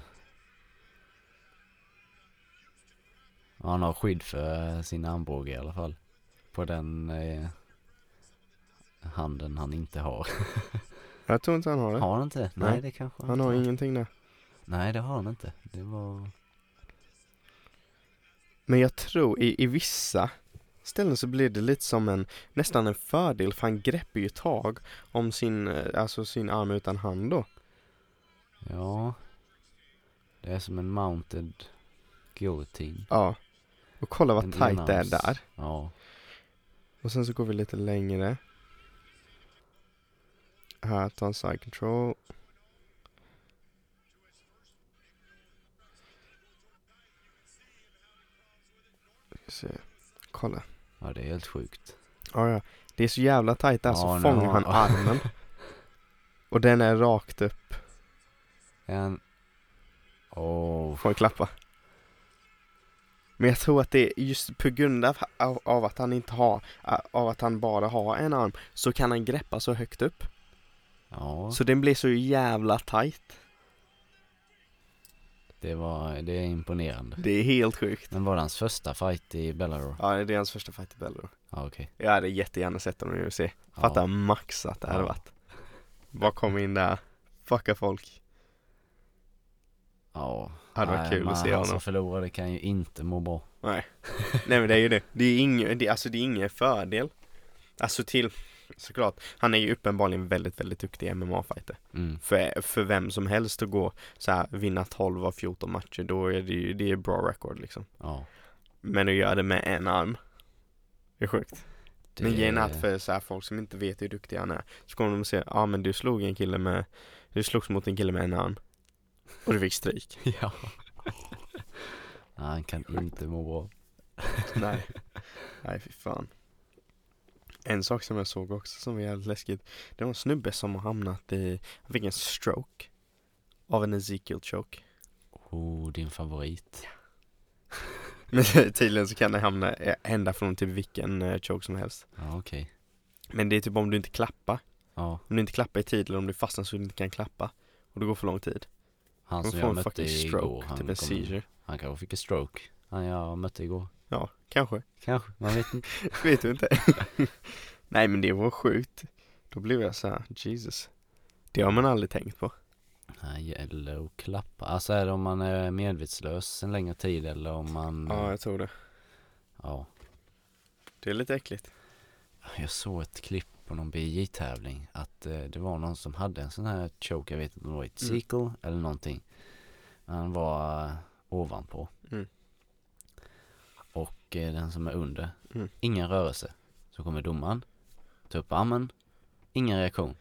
ja, Han har skydd för sin armbåge i alla fall. På den eh, handen han inte har. Jag tror inte han har det. Har han inte? Nej, Nej. det kanske Han inte har. ingenting där. Nej det har han inte. Det var Men jag tror i, i vissa ställen så blir det lite som en Nästan en fördel för han greppar ju tag om sin, eh, alltså sin arm utan hand då. Ja. Det är som en mounted guillotine. Ja. Och kolla vad En tight det är där. Ja. Och sen så går vi lite längre. Här, ta en side control Se. Kolla. Ja det är helt sjukt. Ja, ja. Det är så jävla tajt där Ja, så nu fångar har- han armen. Och den är rakt upp. En. Åh. Får en klappa. Men jag tror att det är just på grund av, av, av att han inte har Av att han bara har en arm Så kan han greppa så högt upp. Ja. Så den blir så jävla tight det var Det är imponerande. Det är helt sjukt. Men var det hans första fight i Bellator? Ja det är hans första fight i Bellator Ja okej. Jag hade jättegärna sett honom i UFC Fatta ja. maxat det hade Ja. varit. Bara komma in där Fucka folk. Ja. Hade varit kul att se Han honom. som förlorade kan ju inte må bra. Nej. Nej men det är ju det. Det är ingen, det, alltså det är ingen fördel. Alltså till Såklart. Han är ju uppenbarligen väldigt väldigt duktig MMA-fighter mm. för, för vem som helst att gå så här, vinna 12 av 14 matcher Då är det ju, det är bra record liksom. Ja. Men att göra det med en arm Det är sjukt. Det... Men grejen är att för så här, folk som inte vet hur duktig han är Så kommer de att säga, ja ah, men du slog en kille med Du slogs mot en kille med en arm. Och du fick stryk. Ja. Nej, han kan inte må bra. Nej. Nej fy fan En sak som jag såg också som var jävligt läskigt. Det var en snubbe som har hamnat i Han fick en stroke Av en Ezekiel choke. Oh, din favorit. Men tydligen så kan det hamna, eh, hända från typ vilken eh, choke som helst. Ja okej. Men det är typ om du inte klappar. Ja, Om du inte klappar i tid eller om du fastnar så du inte kan klappa. Och det går för lång tid. Han som jag en mötte fucking igår stroke, han, typ en kom- seizure. han kanske fick en stroke. Han jag mötte igår Ja, kanske Kanske, man vet inte Vet du inte? Nej men det var sjukt Då blev jag så här, Jesus Det har man aldrig tänkt på Nej, eller att klappa Alltså är det om man är medvetslös en längre tid eller om man Ja, jag tror det ja. Det är lite äckligt Jag såg ett klipp på någon BJ-tävling att eh, det var någon som hade en sån här choke, jag vet inte om det var ett Mm. eller någonting. Han var eh, ovanpå. Mm. Och eh, den som är under, Mm. ingen rörelse. Så kommer domaren, ta upp armen, ingen reaktion.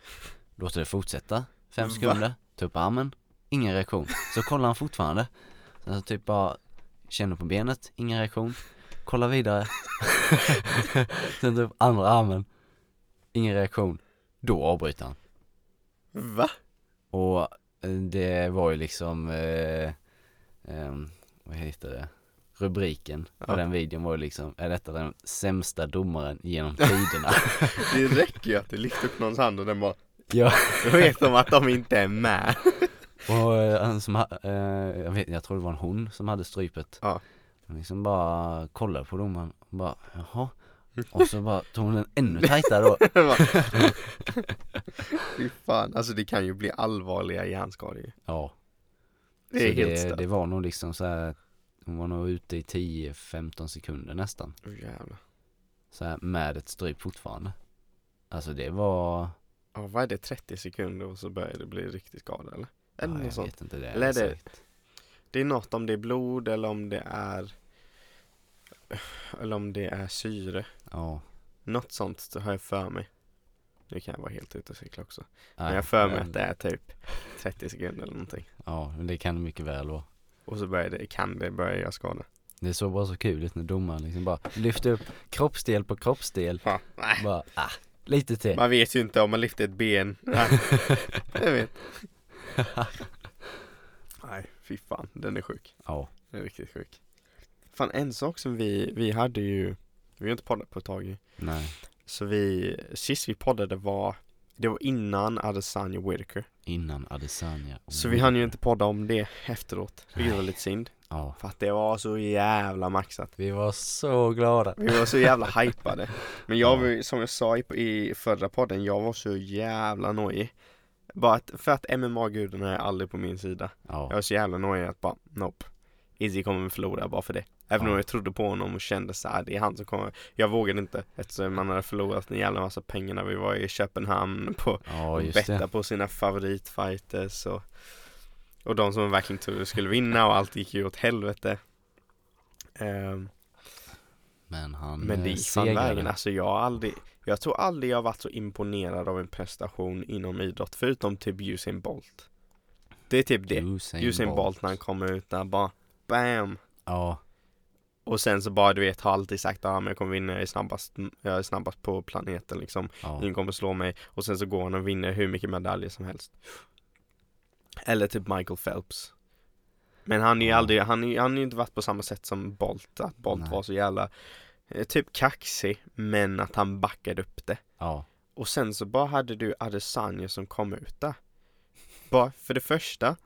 Låter det fortsätta, fem sekunder, ta upp armen, ingen reaktion. Så kollar han fortfarande. Sen så typ bara känner på benet, ingen reaktion. kolla vidare. Sen typ andra armen. Ingen reaktion. Då avbryter han. Va? Och eh, det var ju liksom, eh, ehm, vad heter det? Rubriken på Ja. den videon var liksom, är detta den sämsta domaren genom tiderna? Det räcker ju att du lyfter upp någons hand och den bara ja. Då vet de att de inte är med Och eh, han som, eh, jag vet, jag tror det var en hon som hade strypet. Ja. Hon liksom bara kollade på domaren och bara, jaha. Och så bara tog hon den ännu tajtare då. Fy fan, alltså det kan ju bli allvarliga hjärnskador ju. Ja. Det så är helt det, stört. det var nog liksom så här, hon var nog ute i 10-15 sekunder nästan. Åh jävlar. Så här, med ett stryp fortfarande. Alltså det var, Ja, vad är det, 30 sekunder och så börjar det bli riktigt skada eller? Eller ja, något jag sånt. vet inte det. Eller är det-. Det är något om det är blod eller om det är Eller om det är syre Ja. Något sånt har jag för mig Nu kan jag vara helt ute och cykla också Men Nej, jag har för mig men- att det är typ 30 sekunder eller någonting Ja, men det kan det mycket väl vara. Och så börjar det, kan det börja göra skada. Det såg bara så kul ut när domaren liksom bara lyfte upp kroppsdel på kroppsdel. Fan, nej. Bara, ah, lite till. Man vet ju inte om man lyfter ett ben. Nej, jag vet. Nej, fy fan, den är sjuk. Ja, Den är riktigt sjuk. Fan en sak som vi, vi hade ju Vi har inte poddat på ett tag ju. Nej. Så vi, sist vi poddade var Det var innan Adesanya Whitaker Innan Adesanya. Så vi hann ju inte podda om det efteråt. Vilket var lite synd. Ja, För att det var så jävla maxat. Vi var så glada. Vi var så jävla hypade. Men jag Ja. var som jag sa i, i förra podden, jag var så jävla nojig. Bara att, för att MMA-gudarna är aldrig på min sida. Jag Ja, var så jävla nojig att bara, nope. Izzy kommer förlora bara för det Även Ja. om jag trodde på honom och kände så här, det är han som kommer. Jag vågade inte eftersom man hade förlorat en jävla massa pengar när vi var i Köpenhamn på ja betta på sina favoritfighters och Och de som verkligen trodde skulle vinna och allt gick ju åt helvete. Ehm, Men han Men det eh, gick fan vägen, alltså jag har aldrig Jag tror aldrig jag varit så imponerad av en prestation inom idrott förutom typ Usain Bolt. Det är typ det. Usain, Usain Bolt när han kommer ut där bara BAM! Ja, Och sen så bara du vet har alltid sagt att ah, men jag kommer vinna, jag är snabbast, jag är snabbast på planeten liksom. Ja, Ingen kommer slå mig. Och sen så går han och vinner hur mycket medaljer som helst. Eller typ Michael Phelps. Men han är ju Ja. aldrig, han är han är ju inte varit på samma sätt som Bolt, att Bolt Nej. var så jävla eh, Typ kaxig, men att han backade upp det. Ja, Och sen så bara hade du Adesanya som kom ut där. Bara för det första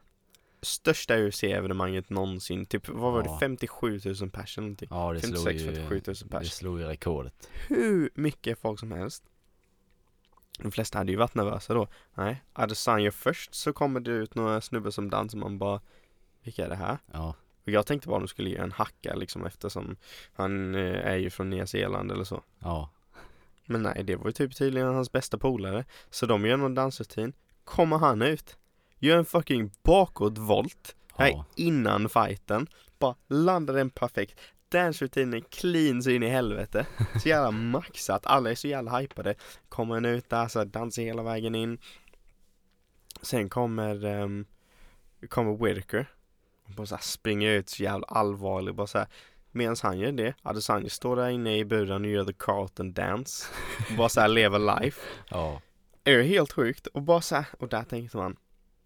Största UFC-evenemanget någonsin, typ vad var Ja. det, 57 000 pers eller någonting ja det slog 56 ju, 57 000 det pers slog ju rekordet. hur mycket folk som helst. De flesta hade ju varit nervösa då. Nej, Adesanya först så kommer det ut några snubbar som dansar man bara Vilka är det här? Ja, Och jag tänkte bara de skulle ge en hacka liksom eftersom han eh, är ju från Nya Zeeland eller så. ja, Men nej, det var ju typ tydligen hans bästa polare. Så de gör någon dansrutin. Kommer han ut. Gör en fucking bakåtvolt. Nej, ja, innan fighten. Bara landar den perfekt. Dance-rutinen clean så in i helvete. Så jävla maxat. Alla är så jävla hypade. Kommer en ut där så här, dansar hela vägen in. Sen kommer, um, kommer Whitaker. Och bara så här springer ut så jävla allvarlig. Bara så här. Medan han gör det, Adesanya står där inne i buren och gör the Carlton dance. Och bara så här lever life. ja, Är helt sjukt? Och bara så här, och där tänkte man.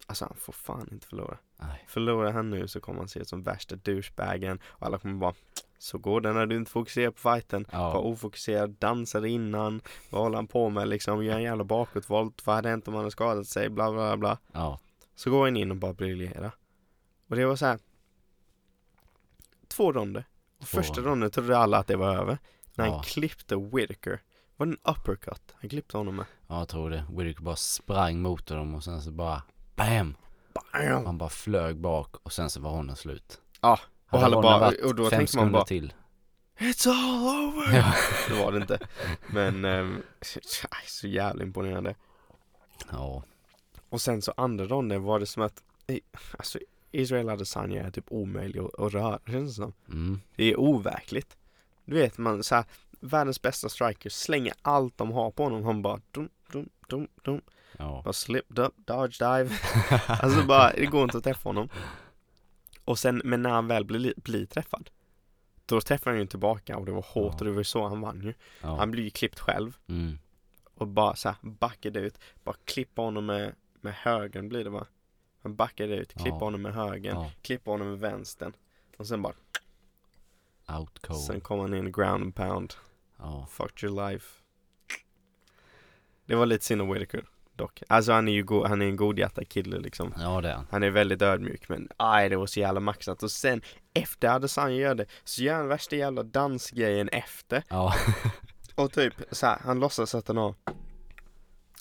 Alltså han får fan inte förlora. nej, Förlorar han nu så kommer han se ut som värsta douchebagen och alla kommer bara Så går det när du inte fokuserar på fighten Var ja, ofokuserad, dansade innan Vad håller han på med liksom? Gör en jävla bakåtvolt Vad hade hänt om han hade skadat sig? Bla bla bla ja, Så går han in och bara briljerar Och det var så här. Två ronder och Två Första ronden trodde alla att det var över När han Ja. klippte Whitaker Var det en uppercut? Han klippte honom med ja, jag tror det. Whittaker bara sprang mot dem och sen så bara BAM! Bam! Han bara flög bak och sen så var honom slut. Ja, och Hade ronden bara- och då fem tänkte man bara- till. It's all over! Ja. Det var det inte Men ehm, så jävla imponerande ja, Och sen så andra ronden var det som att Alltså Israel Adesanya är typ omöjlig att, att röra känns det som mm, Det är overkligt Du vet man så här, Världens bästa striker slänger allt de har på honom Han bara dum, dum, dum, dum ja, Bara slip, up, dodge, dive Alltså bara, det går inte att träffa honom Och sen, men när han väl blir, blir träffad då träffade han ju tillbaka och det var hårt Ja. och det var så han vann ju. Ja. Han blev ju klippt själv Mm. och bara så här backade ut, bara klippa honom med, med högern blir det va? Han backade ut, klippa Ja. honom med högern, klippa honom med vänstern och sen bara, Out cold. sen kom han in ground and pound, Ja. fucked your life. Det var lite synd om Whitaker dock. Alltså han är ju go- han är en godhjärtad kille liksom. ja, det är han. Han är väldigt ödmjuk men aj det var så jävla maxat och sen efter Adesanya gör det så gör han värsta jävla dansgrejen efter Ja. och typ så här, han låtsas att han har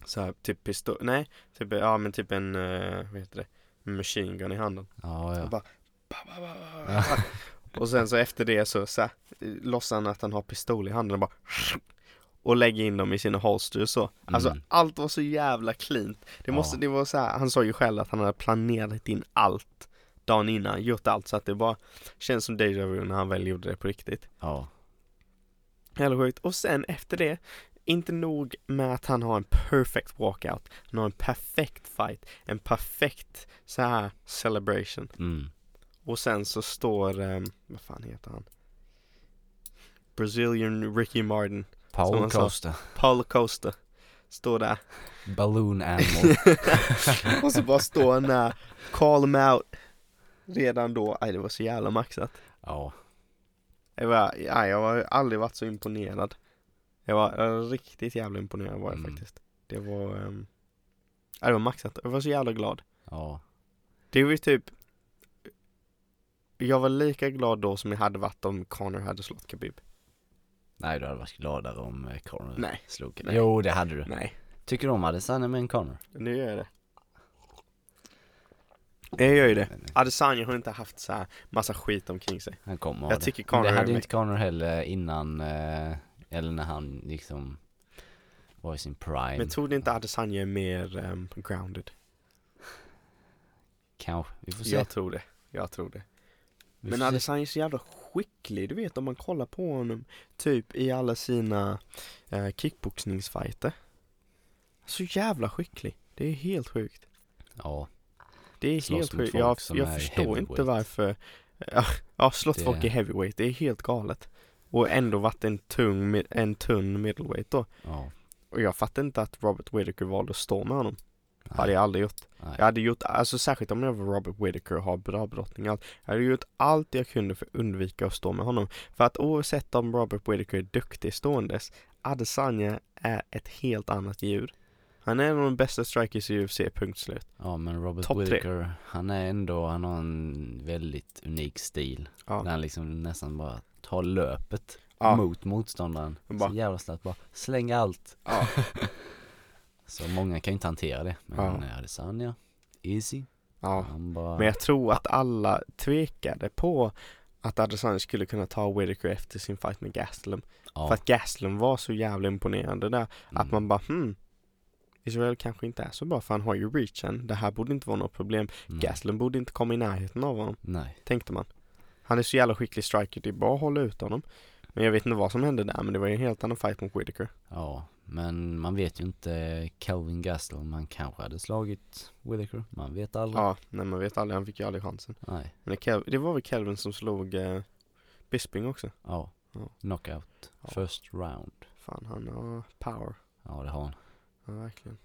så här, typ pistol, nej, typ, ja men typ en, uh, vad heter det, machine gun i handen Ja, och ja. bara ba, ba, ba, ba. Och sen så efter det så, så här, låtsas han att han har pistol i handen och bara och lägger in dem i sina holsters så. Alltså Mm. allt var så jävla cleant. Det måste, Ja. det var så här, han sa ju själv att han hade planerat in allt dagen innan, gjort allt så att det bara känns som deja vu när han väl gjorde det på riktigt. Ja. Jävla sjukt. Och sen efter det, inte nog med att han har en perfect walkout, han har en perfekt fight, en perfekt så här celebration. Mm. Och sen så står, um, vad fan heter han? Brazilian Ricky Martin, Sa. Costa. Paul Costa, står där. Balloon animal. och så bara står han där, call him out. Redan då, aj det var så jävla maxat. ja. Jag var, aj, jag har aldrig varit så imponerad. Jag var jag var riktigt jävla imponerad var jag Mm. faktiskt. Det var, um, aj, det var maxat. Jag var så jävla glad. Ja. Det var ju typ Jag var lika glad då som jag hade varit om Connor hade slått Khabib. Nej, du hade varit gladare om eh, Conor Nej. slog. Nej. Jo, det hade du. Nej, Tycker du om Adesanya en Conor? nu gör jag det. Jag gör ju det. Adesanya har inte haft så här massa skit omkring sig. Han kommer Jag det. tycker Men Conor det hade ju inte Conor heller innan, eh, eller när han liksom var i sin prime. Men tror du inte Adesanya är mer um, grounded? Kanske, vi får se. Jag tror det. Jag tror det. Vi Men. Adesanya är så jävla skicklig, du vet om man kollar på honom typ i alla sina uh, kickboxningsfighter. Så jävla skicklig. Det är helt sjukt. Ja, Det är Slåss helt sjukt. Jag, jag förstår inte varför. Ja, ja slått Det- folk i heavyweight. Det är helt galet. Och ändå varit en tung, en tunn middleweight då. ja. Och jag fattar inte att Robert Whittaker valde att stå med honom. Nej, hade jag aldrig gjort. nej. Jag hade gjort, alltså särskilt om jag var Robert Whittaker och har bra brottning allt. Jag hade gjort allt jag kunde för att undvika att stå med honom. För att oavsett om Robert Whittaker är duktig ståendes, Adesanya är ett helt annat djur. Han är en av de bästa strikers i UFC, punkt slut. Ja men Robert Topp tre. Whittaker, han är ändå, han har en väldigt unik stil. Ja. Där han liksom nästan bara tar löpet Ja. mot motståndaren. Bara- Så jävla snabbt bara, släng allt. Ja. Så många kan ju inte hantera det. Men Ja. Adesanya, easy. ja. Bara, Men jag tror att alla tvekade på att Adesanya skulle kunna ta Whittaker efter sin fight med Gastelum. ja. För att Gastelum var så jävla imponerande där. Att mm. man bara hmm, Israel kanske inte är så bra för han har ju reachen. Det här borde inte vara något problem. Nej. Gastelum borde inte komma i närheten av honom, Nej. tänkte man. Han är så jävla skicklig striker, det är bara att hålla ut honom. Men jag vet inte vad som hände där, men det var ju en helt annan fight mot Whittaker. Ja, men man vet ju inte Calvin Gastelum, han kanske hade slagit Whittaker. Man vet aldrig. Ja, nej man vet aldrig, han fick ju aldrig chansen. Nej. Men det, det var väl Kelvin som slog eh, Bisping också. Ja. Ja. Knockout. Ja. First round. Fan, han har power. Ja, det har han. Ja, verkligen.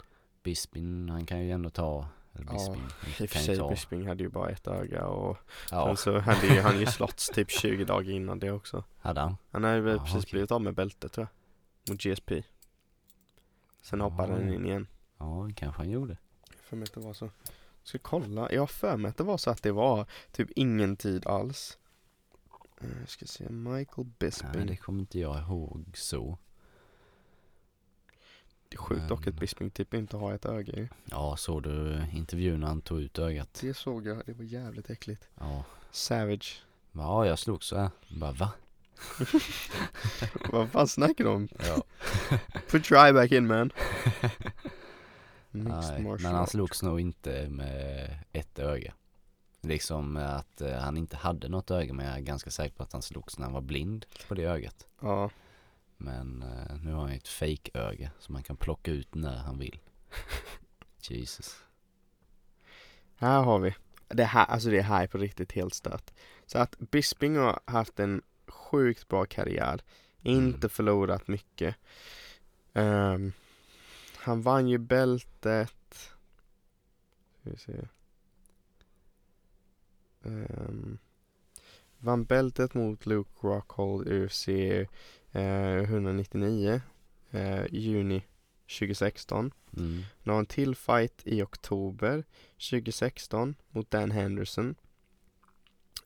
Bispin, han kan ju ändå ta. Eller Ja, Bisping. I och för sig, ta. Bisping hade ju bara ett öga och Ja, sen så hade ju, han ju slåtts typ 20 dagar innan det också. hade han. Han hade väl Jaha, precis okej. blivit av med bältet tror jag. Mot GSP. Sen hoppade ja. in igen. Ja, kanske han gjorde. Jag för mig att det var så. Ska kolla. Jag har för mig att det var så att det var typ ingen tid alls. Eh, Jag ska se. Michael Bisping. Nej, det kommer inte jag ihåg så. Det är sjukt dock att Bisping typ inte har ett öga ju. Ja, såg du intervjun när han tog ut ögat? Det såg jag. Det var jävligt äckligt. Ja. Savage. Ja, jag slog så här. Bara va? Vad fan snackar du om? Ja. Put your eye back in man. Nej, men han slogs nog inte med ett öga. Liksom att eh, han inte hade något öga men jag är ganska säker på att han slogs när han var blind på det ögat. Ja. Men eh, nu har han ju ett fake-öga som man kan plocka ut när han vill. Jesus. Här har vi. Det här, alltså det här är på riktigt helt stört. Så att Bisping har haft en sjukt bra karriär. Inte Mm. förlorat mycket. Ehm, han vann ju bältet. Ska vi se. Ehm, vann bältet mot Luke Rockhold UFC eh, 199 eh, juni 2016. Mm. Nu har en till fight i oktober 2016 mot Dan Henderson.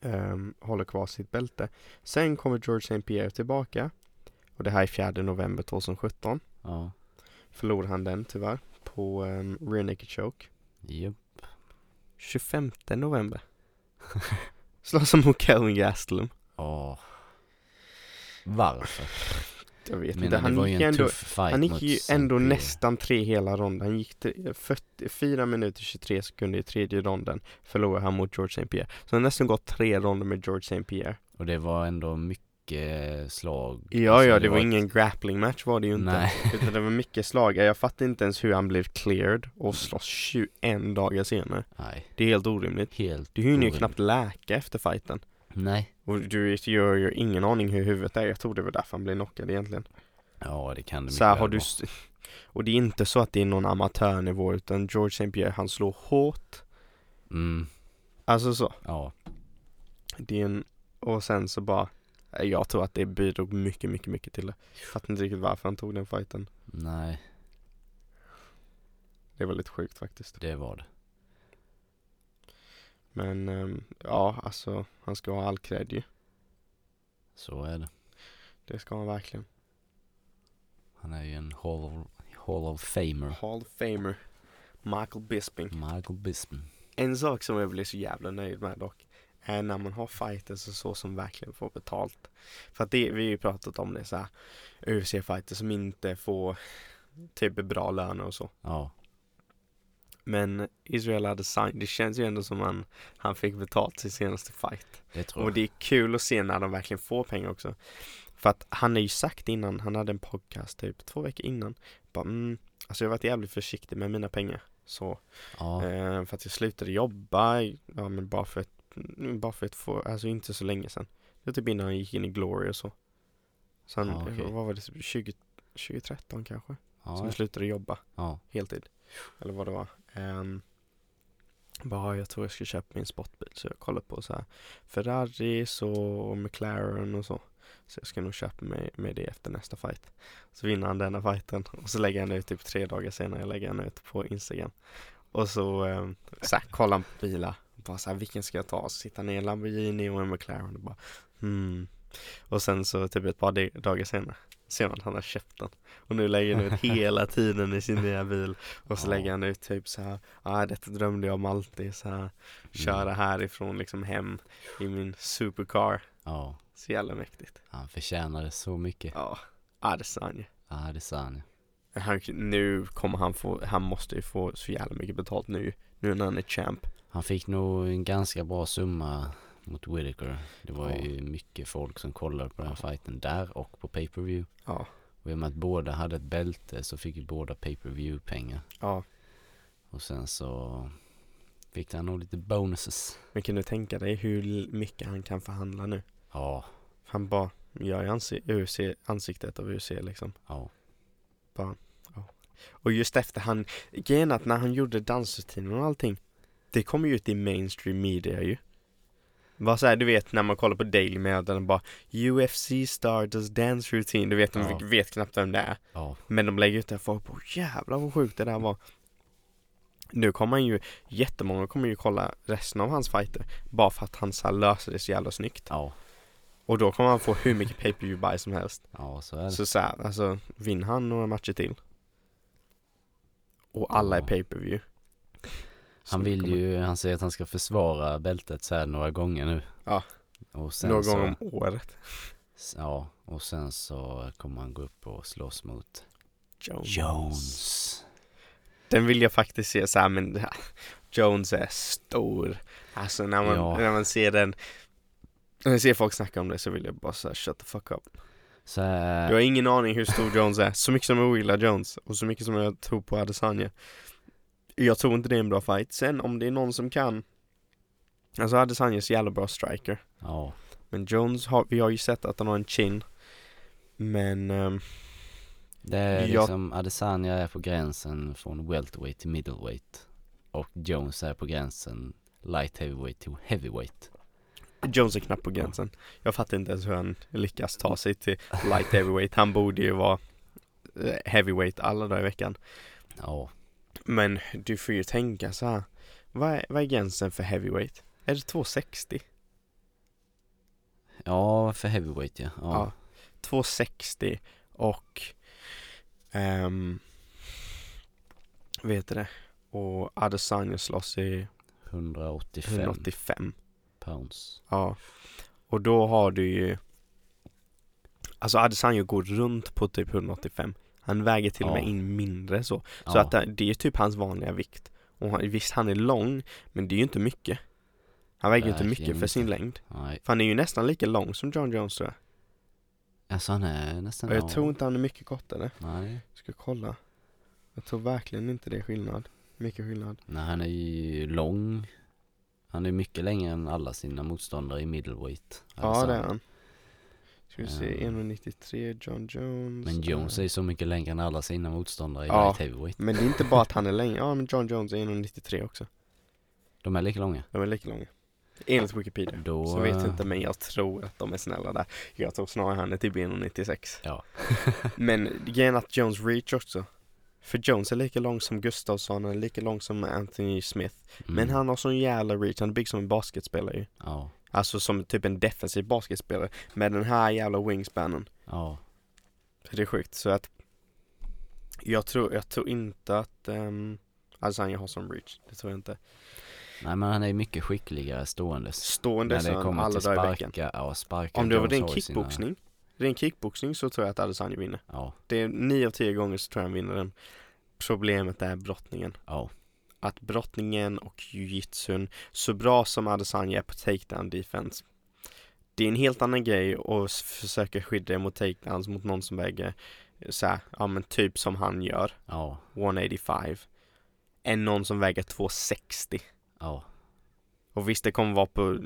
Ehm, håller kvar sitt bälte. Sen kommer George St. Pierre tillbaka. Och det här är 4 november 2017. Ja. Förlorade han den tyvärr på um, rear naked choke. Japp. 25 november. Slåss han mot Kelvin Gastelum. Åh. Varför? Jag vet Jag inte. det Han var ju gick, en ändå, han gick ju ändå nästan tre hela ronden. Han gick till 40, 4 minuter 23 sekunder i tredje ronden. Förlorade han mot George St. Pierre. Så han har nästan gått tre ronder med George St. Pierre. Och det var ändå mycket slag. Ja, Alltså, ja, det var ett- ingen grappling match var det ju inte. Nej. Utan det var mycket slag. Jag fattar inte ens hur han blev cleared och slåss 21 dagar senare. Nej. Det är helt orimligt. Helt Du hinner ju knappt läka efter fighten. Nej. Och du har ju ingen aning hur huvudet är. Jag tror det var därför han blev knockad egentligen. Ja, det kan det Så här mycket har du... Och det är inte så att det är någon amatörnivå utan George St. Pierre han slår hårt. Mm. Alltså så. Ja. Det är en... Och sen så bara... Jag tror att det bidrog mycket, mycket, mycket till det. Fattar inte riktigt varför han tog den fighten. Nej, Det var lite sjukt faktiskt. det var det. Men ehm, ja, alltså han ska ha all cred ju. Så är det. Det ska han verkligen. Han är ju en Hall of, Hall of Famer. Hall of Famer. Michael Bisping. Michael Bisping. En sak som jag blir så jävla nöjd med dock. Är när man har fighters och så som verkligen får betalt. För att det, vi har ju pratat om det så här. UFC-fighters som inte får typ bra löner och så. Ja, Men Israel Adesanya, det känns ju ändå som han, han fick betalt sin senaste fight. det tror Och jag. det är kul att se när de verkligen får pengar också. För att han har ju sagt innan, han hade en podcast typ två veckor innan. Bara, mm, alltså jag har varit jävligt försiktig med mina pengar. Så, Ja, eh, för att jag slutade jobba, ja men bara för ett, bara för ett få, alltså inte så länge sedan. Det var typ innan han gick in i Glory och så. Sen, Ja, okej. vad var det, 20, 2013 kanske? Som ja, jag slutade jobba ja. heltid. Eller vad det var. Um, bara, jag tror jag ska köpa min sportbil. Så jag kollar på så här Ferraris och McLaren och så. Så jag ska nog köpa mig med det efter nästa fight. Så vinner han denna fighten. Och så lägger han ut typ tre dagar senare jag lägger han ut på Instagram. Och så, um, så här, kollar han på bilar. Bara så här, vilken ska jag ta? Så sitter han i en Lamborghini och en McLaren och bara hmm. Och sen så typ ett par dagar senare ser man att han har köpt den. Och nu lägger han ut hela tiden i sin nya bil. Och så Ja. lägger han ut typ så här, ah, detta drömde jag om alltid så här, köra Mm. härifrån liksom hem i min supercar. Ja, Så jävla mäktigt. han förtjänade så mycket. Ja, Adesanya. Ja, det sa han ju. Han, nu kommer han få, han måste ju få så jävla mycket betalt nu, nu när han är champ. Han fick nog en ganska bra summa mot Whittaker. Det var Ja. ju mycket folk som kollade på den här fighten där och på pay-per-view. Ja, Och i och med att båda hade ett bälte så fick ju båda pay-per-view pengar. ja. Och sen så fick han nog lite bonuses. Men kan du tänka dig hur mycket han kan förhandla nu? Ja, Han bara, är ansi- ansiktet av UFC liksom. ja, Och just efter han, grejen att när han gjorde dansrutinen och allting Det kom ju ut i mainstream media ju Vad såhär, du vet när man kollar på Daily Mail där de bara UFC star does dance routine, du vet de Ja. vet knappt vem det är ja, Men de lägger ut det folk på jävlar vad sjukt det där var Nu kommer ju, jättemånga kommer ju kolla resten av hans fighter Bara för att han så löser det så jävla snyggt ja, Och då kommer han få hur mycket pay per view buy som helst ja, så är det. Så såhär, alltså vinner han några matcher till Och alla är Ja. pay per view Han vill ju, han säger att han ska försvara bältet så här några gånger nu. Ja. Och sen Några så, gånger om året Ja, och sen så kommer han gå upp och slåss mot Jones. Jones. Den vill jag faktiskt se så här, men ja, Jones är stor Alltså när man, Ja. när man ser den När jag ser folk snacka om det så vill jag bara säga shut the fuck up Så Jag har ingen aning hur stor Jones är, så mycket som jag ogillar Jones och så mycket som jag tror på Adesanya Jag tror inte det är en bra fight, sen om det är någon som kan Alltså Adesanya är så jävla bra striker ja, Men Jones har, vi har ju sett att han har en chin. Men ehm, Det är Jag- liksom, Adesanya är på gränsen från welterweight till middleweight. Och Jones är på gränsen light heavyweight till heavyweight. Jones är knappt på gränsen. Jag fattar inte ens hur han lyckas ta sig till light heavyweight. Han borde ju vara eh, heavyweight alla dagar i veckan. Ja, Men du får ju tänka så här. Vad är, vad är gränsen för heavyweight? Är det 260? ja för heavyweight ja. Ja. Ja, 260 och um, vet du det? Och Adesanya slåss i 185 185. pounds. Ja. Och då har du ju Alltså Adesanya går runt på typ 185. Han väger till och med Ja. in mindre så. Så ja. att det, det är typ hans vanliga vikt. Och han, visst han är lång, men det är ju inte mycket. Han väger ju inte mycket för sin inte. längd. Nej, För han är ju nästan lika lång som John Jones tror jag. alltså han är nästan Och jag ja. tror inte han är mycket kortare. Nej, Ska kolla. Jag tror verkligen inte det är skillnad. Mycket skillnad. nej han är ju lång. Han är mycket längre än alla sina motståndare i middleweight. Ja Adesanya. det är han. Ska vi se, Ja. 1,93 John Jones. Men Jones är eh, ju så mycket längre än alla sina motståndare i Ja. light heavyweight. Men det är inte bara att han är längre. Ja men John Jones är 1,93 också. De är lika långa. De är lika långa. Enligt Wikipedia. Då, Så vet eh, inte men jag tror att de är snälla där. Jag tror snarare han är typ 1,96. Ja. Men grejen är att Jones reach också. För Jones är lika lång som Gustafsson, är lika lång som Anthony Smith. Men Mm. han har sån jävla reach, han är byggd som en basketspelare ju. Ja, Alltså som typ en defensiv basketspelare. Med den här jävla wingspanen. ja. Så det är sjukt. Så att jag tror, jag tror inte att um, Adesanya har sån reach. Det tror jag inte. Nej men han är ju mycket skickligare ståendes. Stående När det kommer alla till sparka, ja sparka. Om det var har ju sina- kickboxning. Ren kickboxning så tror jag att Adesanya vinner. Ja, Det är nio av tio gånger så tror jag han vinner den. Problemet är brottningen. ja, Att brottningen och jujitsun, så bra som Adesanya är på takedown defense. Det är en helt annan grej att försöka skydda dig mot takedowns mot någon som väger så här, ja men typ som han gör, ja, 185. Än någon som väger 260. ja, Och visst det kommer vara på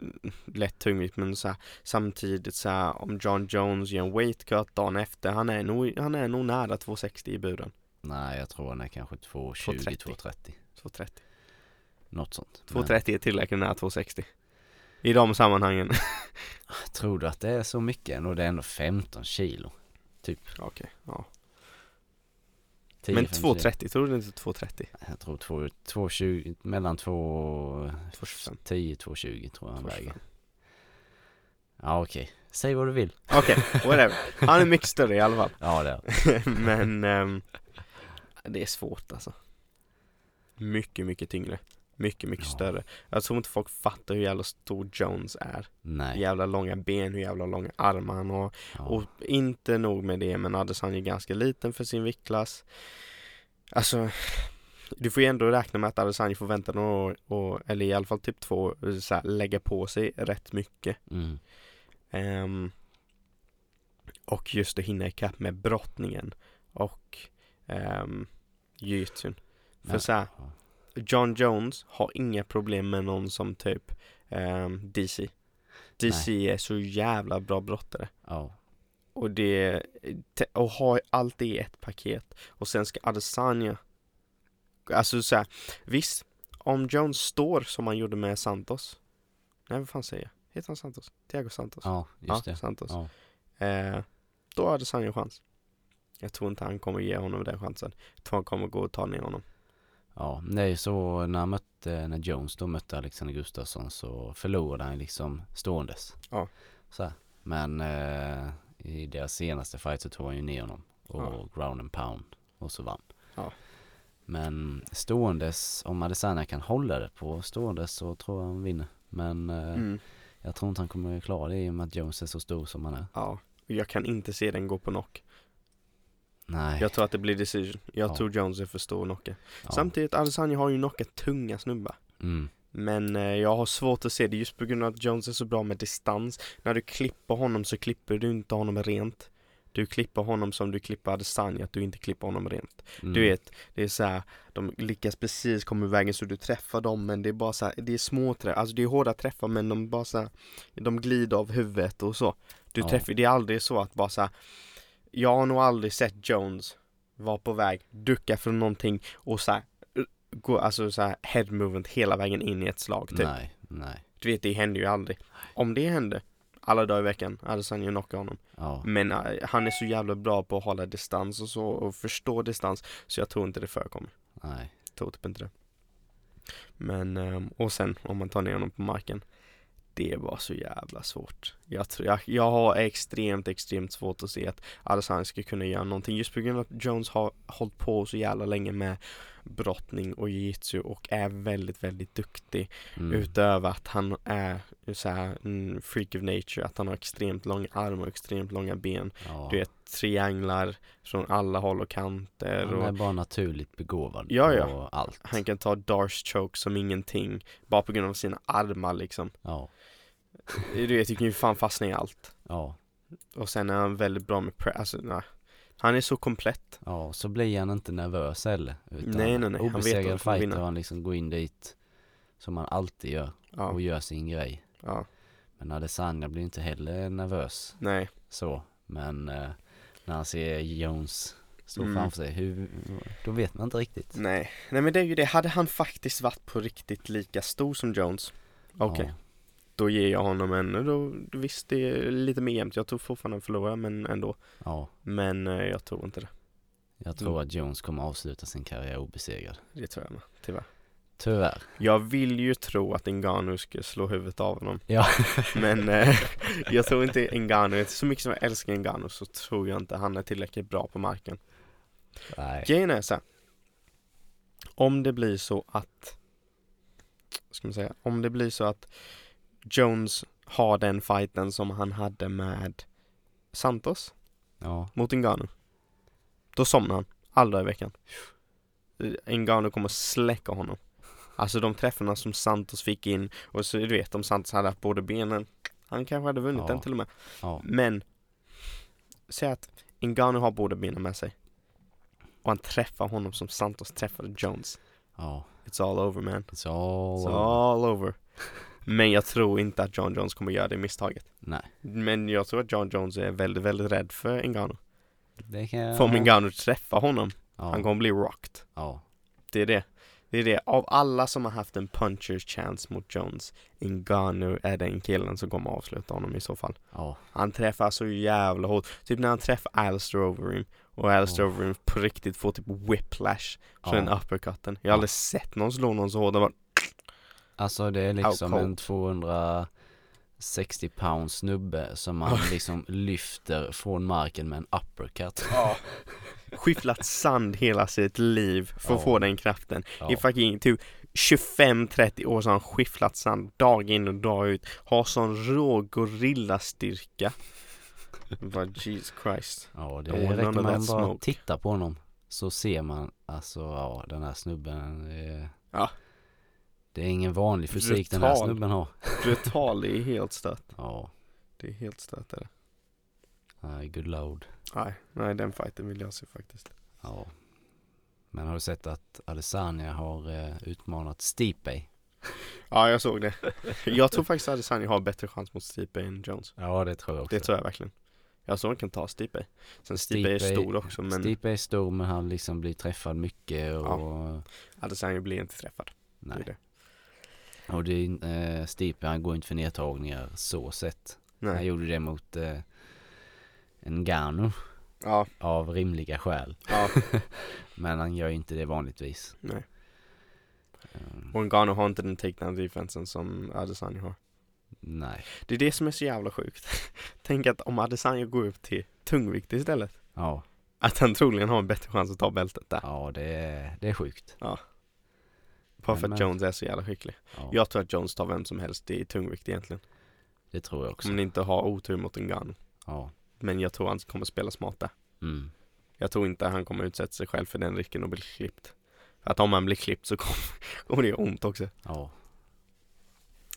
lätt tungvikt men så här, samtidigt så här, om John Jones gör en weight cut dagen efter, han är nog, han är nog nära 260 i buren. nej jag tror han är kanske 220, 230. 230. 230. Något sånt. Men 230 är tillräckligt nära 260. I de sammanhangen. tror du att det är så mycket ändå? Det är ändå 15 kilo. Typ Okej, ja. 10, Men 15 230, tror du inte 230? kilo. Jag tror 2, 220, mellan 2, 225. 10, 220 tror jag han 225. väger. Ja okej, säg vad du vill. Okej, whatever. Han är mycket större i alla fall. Ja det är Men ehm, det är svårt alltså. Mycket, mycket tyngre. Mycket, mycket Ja. större. Jag tror inte folk fattar hur jävla stor Jones är. Hur Nej. jävla långa ben, hur jävla långa armar han har. Ja. Och inte nog med det, men Adesanya är ganska liten för sin viktklass. Alltså, du får ju ändå räkna med att Adesanya får vänta några år, och, eller i alla fall typ två år, så här, lägga på sig rätt mycket. Mm. Ehm, och just att hinna ikapp med brottningen och um, jujutsun. För Ja. så här, Ja. John Jones har inga problem med någon som typ ehm, DC. DC är så jävla bra brottare. Ja. Och det, och ha allt det i ett paket. Och sen ska Adesanya, alltså så här, visst, om Jones står som han gjorde med Santos. Nej vad fan säger jag? Heter han Santos? Thiago Santos? ja, just ja, det. Santos. Ja. Eh, då har Adesanya chans. Jag tror inte han kommer ge honom den chansen. Jag tror han kommer gå och ta ner honom. Ja, ju så när han mötte, när Jones då mötte Alexander Gustafsson så förlorade han liksom ståendes. Ja. Så här. Men eh, i deras senaste fight så tog han ju ner honom och Ja. ground and pound och så vann. Ja. Men ståendes, om Adesanya kan hålla det på ståendes så tror jag han vinner. Men eh, Mm. jag tror inte han kommer klara det i och med att Jones är så stor som han är. Ja, jag kan inte se den gå på knock. Nej. Jag tror att det blir decision. Jag Ja. tror Jones är för stor knocka. ja. Samtidigt, Adesanya har ju knockat tunga snubbar. Mm. Men eh, jag har svårt att se det just på grund av att Jones är så bra med distans. När du klipper honom så klipper du inte honom rent. Du klipper honom som du klipper Adesanya, att du inte klipper honom rent. Mm. Du vet, det är så här, de lyckas precis komma i vägen så du träffar dem men det är bara så här, det är små träffar, alltså det är hårda träffar men de bara så här, de glider av huvudet och så. Du Ja. träffar, det är aldrig så att bara så här, jag har nog aldrig sett Jones vara på väg, ducka från någonting och så här, gå, alltså så här head movement hela vägen in i ett slag typ. Nej, nej. Du vet, det händer ju aldrig. Om det hände, alla dagar i veckan, Adesanya knockar honom. Ja, Men äh, han är så jävla bra på att hålla distans och så och förstå distans så jag tror inte det förekommer. nej. Jag tror typ inte det. Men, ehm, och sen om man tar ner honom på marken. Det var så jävla svårt. Jag, tror, jag, jag har extremt, extremt svårt att se att Adesanya ska kunna göra någonting just på grund av att Jones har hållit på så jävla länge med brottning och jiu-jitsu och är väldigt, väldigt duktig. Mm. Utöver att han är så här, en freak of nature, att han har extremt långa armar och extremt långa ben. Ja. Du vet, trianglar från alla håll och kanter. Han Och är bara naturligt begåvad Ja, ja. på allt. han kan ta Darce choke som ingenting, bara på grund av sina armar liksom. Ja, Du vet, du kan ju fan fastna i allt. ja, Och sen är han väldigt bra med pre- alltså, nej. Han är så komplett. ja. Så blir han inte nervös heller. Utan Nej, nej, nej. Han vet att han kommer vinna. han liksom går in dit som han alltid gör Ja, och gör sin grej. ja, Men Adesanya blir inte heller nervös nej. så. Men eh, när han ser Jones stå Mm. framför sig, hur, då vet man inte riktigt. Nej, nej men det är ju det. Hade han faktiskt varit på riktigt lika stor som Jones, okej. Ja, Då ger jag honom en, då, visst det är lite mer jämnt. Jag tror fortfarande han förlorar men ändå. ja, Men eh, jag tror inte det. jag tror att Jones kommer avsluta sin karriär obesegrad. Det tror jag med, tyvärr. Tyvärr. Jag vill ju tro att Ngannou ska slå huvudet av honom. Ja. Men eh, jag tror inte Ngannou, så mycket som jag älskar Ngannou så tror jag inte han är tillräckligt bra på marken. Nej. Grejen är så här, Om det blir så att, ska man säga, om det blir så att Jones har den fighten som han hade med Santos Ja, mot Ngannou. Då somnar han, alla dagar i veckan. Ngannou kommer släcka honom. Alltså de träffarna som Santos fick in och så du vet om Santos hade haft båda benen, han kanske hade vunnit Ja. den till och med. ja, Men, säg att Ngannou har båda benen med sig. Och han träffar honom som Santos träffade Jones. ja. It's all over man. It's all It's over. all over. Men jag tror inte att John Jones kommer göra det misstaget. Nej, Men jag tror att John Jones är väldigt, väldigt rädd för Ngannou. det kan jag... Om Ngannou träffar honom, ja, han kommer bli rocked. ja, Det är det. Det är det. Av alla som har haft en puncher's chance mot Jones, Ngannou är den killen som kommer avsluta honom i så fall. ja, Han träffar så jävla hårt. Typ när han träffar Alistair Overeem och Alistair Oh. Overeem på riktigt får typ whiplash från Ja. den uppercutten. Jag har aldrig sett någon slå någon så hårt. Alltså det är liksom en 260 pounds snubbe som man liksom lyfter från marken med en uppercut. skifflat sand hela sitt liv för att Ja. få den kraften. Ja, I fucking typ 25-30 år så har han skifflat sand dag in och dag ut. Har sån rå gorillastyrka. Bara Jesus Christ. ja det want räcker man bara smoke. titta på honom så ser man alltså ja den här snubben är, Ja. Det är ingen vanlig fysik den här Brutal. snubben har. Brutal, det är helt stört. Ja, Det är helt stört är det. nej, good load. Nej, nej den fighten vill jag se faktiskt. Ja. Men har du sett att Adesanya har eh, utmanat Stipe? Ja, jag såg det. Jag tror faktiskt att Adesanya har bättre chans mot Stipe än Jones. Ja det tror jag också. Det tror jag verkligen. Jag tror han kan ta Stipe. Sen Stipe, är stor också men Stipe är stor men han liksom blir träffad mycket och Adesanya blir inte träffad. Nej. det. Och det är, eh, Stipe han går inte för nedtagningar så sett. Han Nej. gjorde det mot eh, en Gano Ja, av rimliga skäl. ja, Men han gör ju inte det vanligtvis. nej. Um, Och Ngannou har inte den takedown defensen som Adesanya har. nej. Det är det som är så jävla sjukt. Tänk att om Adesanya går upp till tungvikt istället. Ja, Att han troligen har en bättre chans att ta bältet där. ja det, är, det är sjukt. Bara för att Jones är så jävla skicklig. Ja, Jag tror att Jones tar vem som helst i tungvikt egentligen. det tror jag också. Om ni inte har otur mot Ngannou. Ja. Men jag tror han kommer spela smart där. Mm. Jag tror inte han kommer utsätta sig själv för den risken och bli klippt. För att om han blir klippt så kommer, kommer det göra ont också. Ja.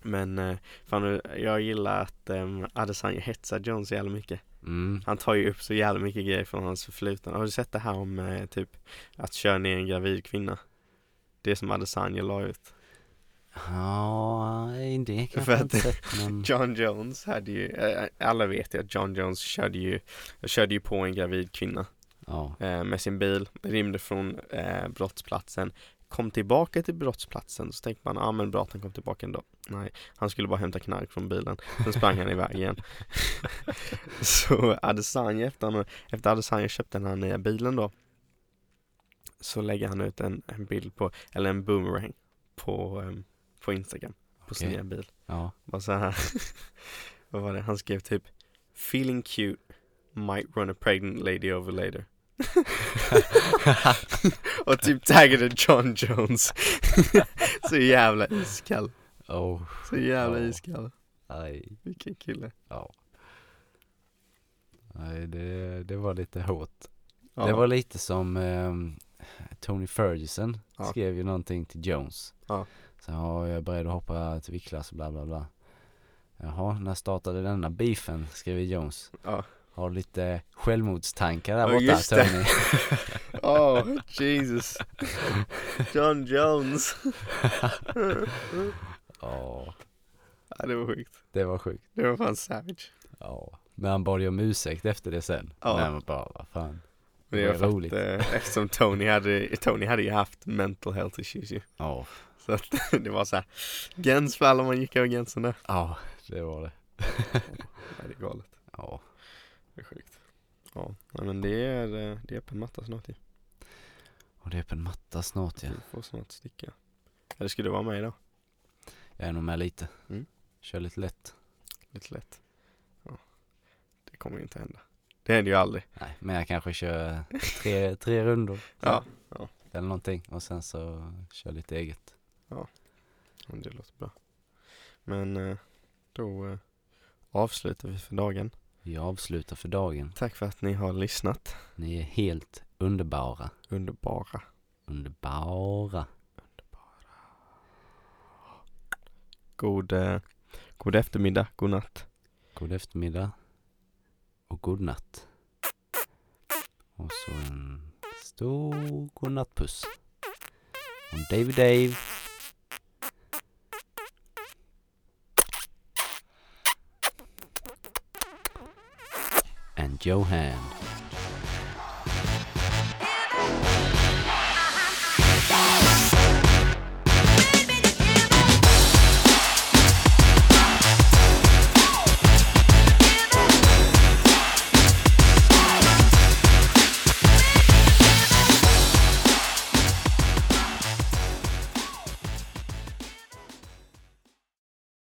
Men eh, fan, jag gillar att um, Adesanya hetsar Jones så jävla mycket. Mm. Han tar ju upp så jävla mycket grejer från hans förflutna. Har du sett det här om eh, typ att köra ner en gravid kvinna? Det som Adesanya la ut. Ja, det För kanske jag att- sett men John Jones hade ju, eh, alla vet ju att John Jones körde ju, körde ju på en gravid kvinna ja, eh, med sin bil, rymde från eh, brottsplatsen, kom tillbaka till brottsplatsen, så tänkte man, ja ah, men bra att han kom tillbaka ändå. Nej, han skulle bara hämta knark från bilen, sen sprang han iväg igen. så Adesanya, efter, han, efter Adesanya köpte den här nya bilen då, så lägger han ut en, en bild på, eller en boomerang på, ehm, på Instagram, på sin Okej. nya bil. ja, Bara så här. Vad var det? Han skrev typ Feeling cute Might run a pregnant lady over later Och typ taggade John Jones Så jävla iskall oh, Så jävla Ja. iskall nej, Vilken kille ja. Nej, det, det var lite hårt. ja. Det var lite som ehm, Tony Ferguson Ja. skrev ju någonting till Jones. Ja. Så ja, jag är beredd att hoppa till viktklass och bla bla bla. Jaha, när startade denna beefen? Skrev Jones. Ja. Har lite självmordstankar där borta just det. Tony. Oh Jesus John Jones Ja, Ja det var sjukt det var sjukt. Det var fan savage Ja. Men han bad ju om ursäkt efter det sen. Ja. Men man bara, vad fan. Det var roligt. roligt eh, Eftersom Tony hade Tony hade ju haft mental health issues ju Ja, Så att det var så här Gräns för alla man gick över gränsen där ja det var det. Ja, det är galet Ja, Det är sjukt Ja, men det är, eh, det är öppen matta snart ju och det är på en matta snart ja. Du får snart sticka Eller ska du vara med idag? Jag är nog med lite. Mm. Kör lite lätt. Lite lätt Ja Det kommer ju inte hända Det händer ju aldrig Nej, men jag kanske kör tre, tre rundor. Ja, Eller någonting. Och sen så kör lite eget. men det låter bra Men eh, då eh, avslutar vi för dagen Vi avslutar för dagen. Tack för att ni har lyssnat Ni är helt underbara. Underbara Underbara. God, eh, god eftermiddag, god natt God eftermiddag. Och god natt. Och så en stor godnattpuss. Från David Dave. And Johan.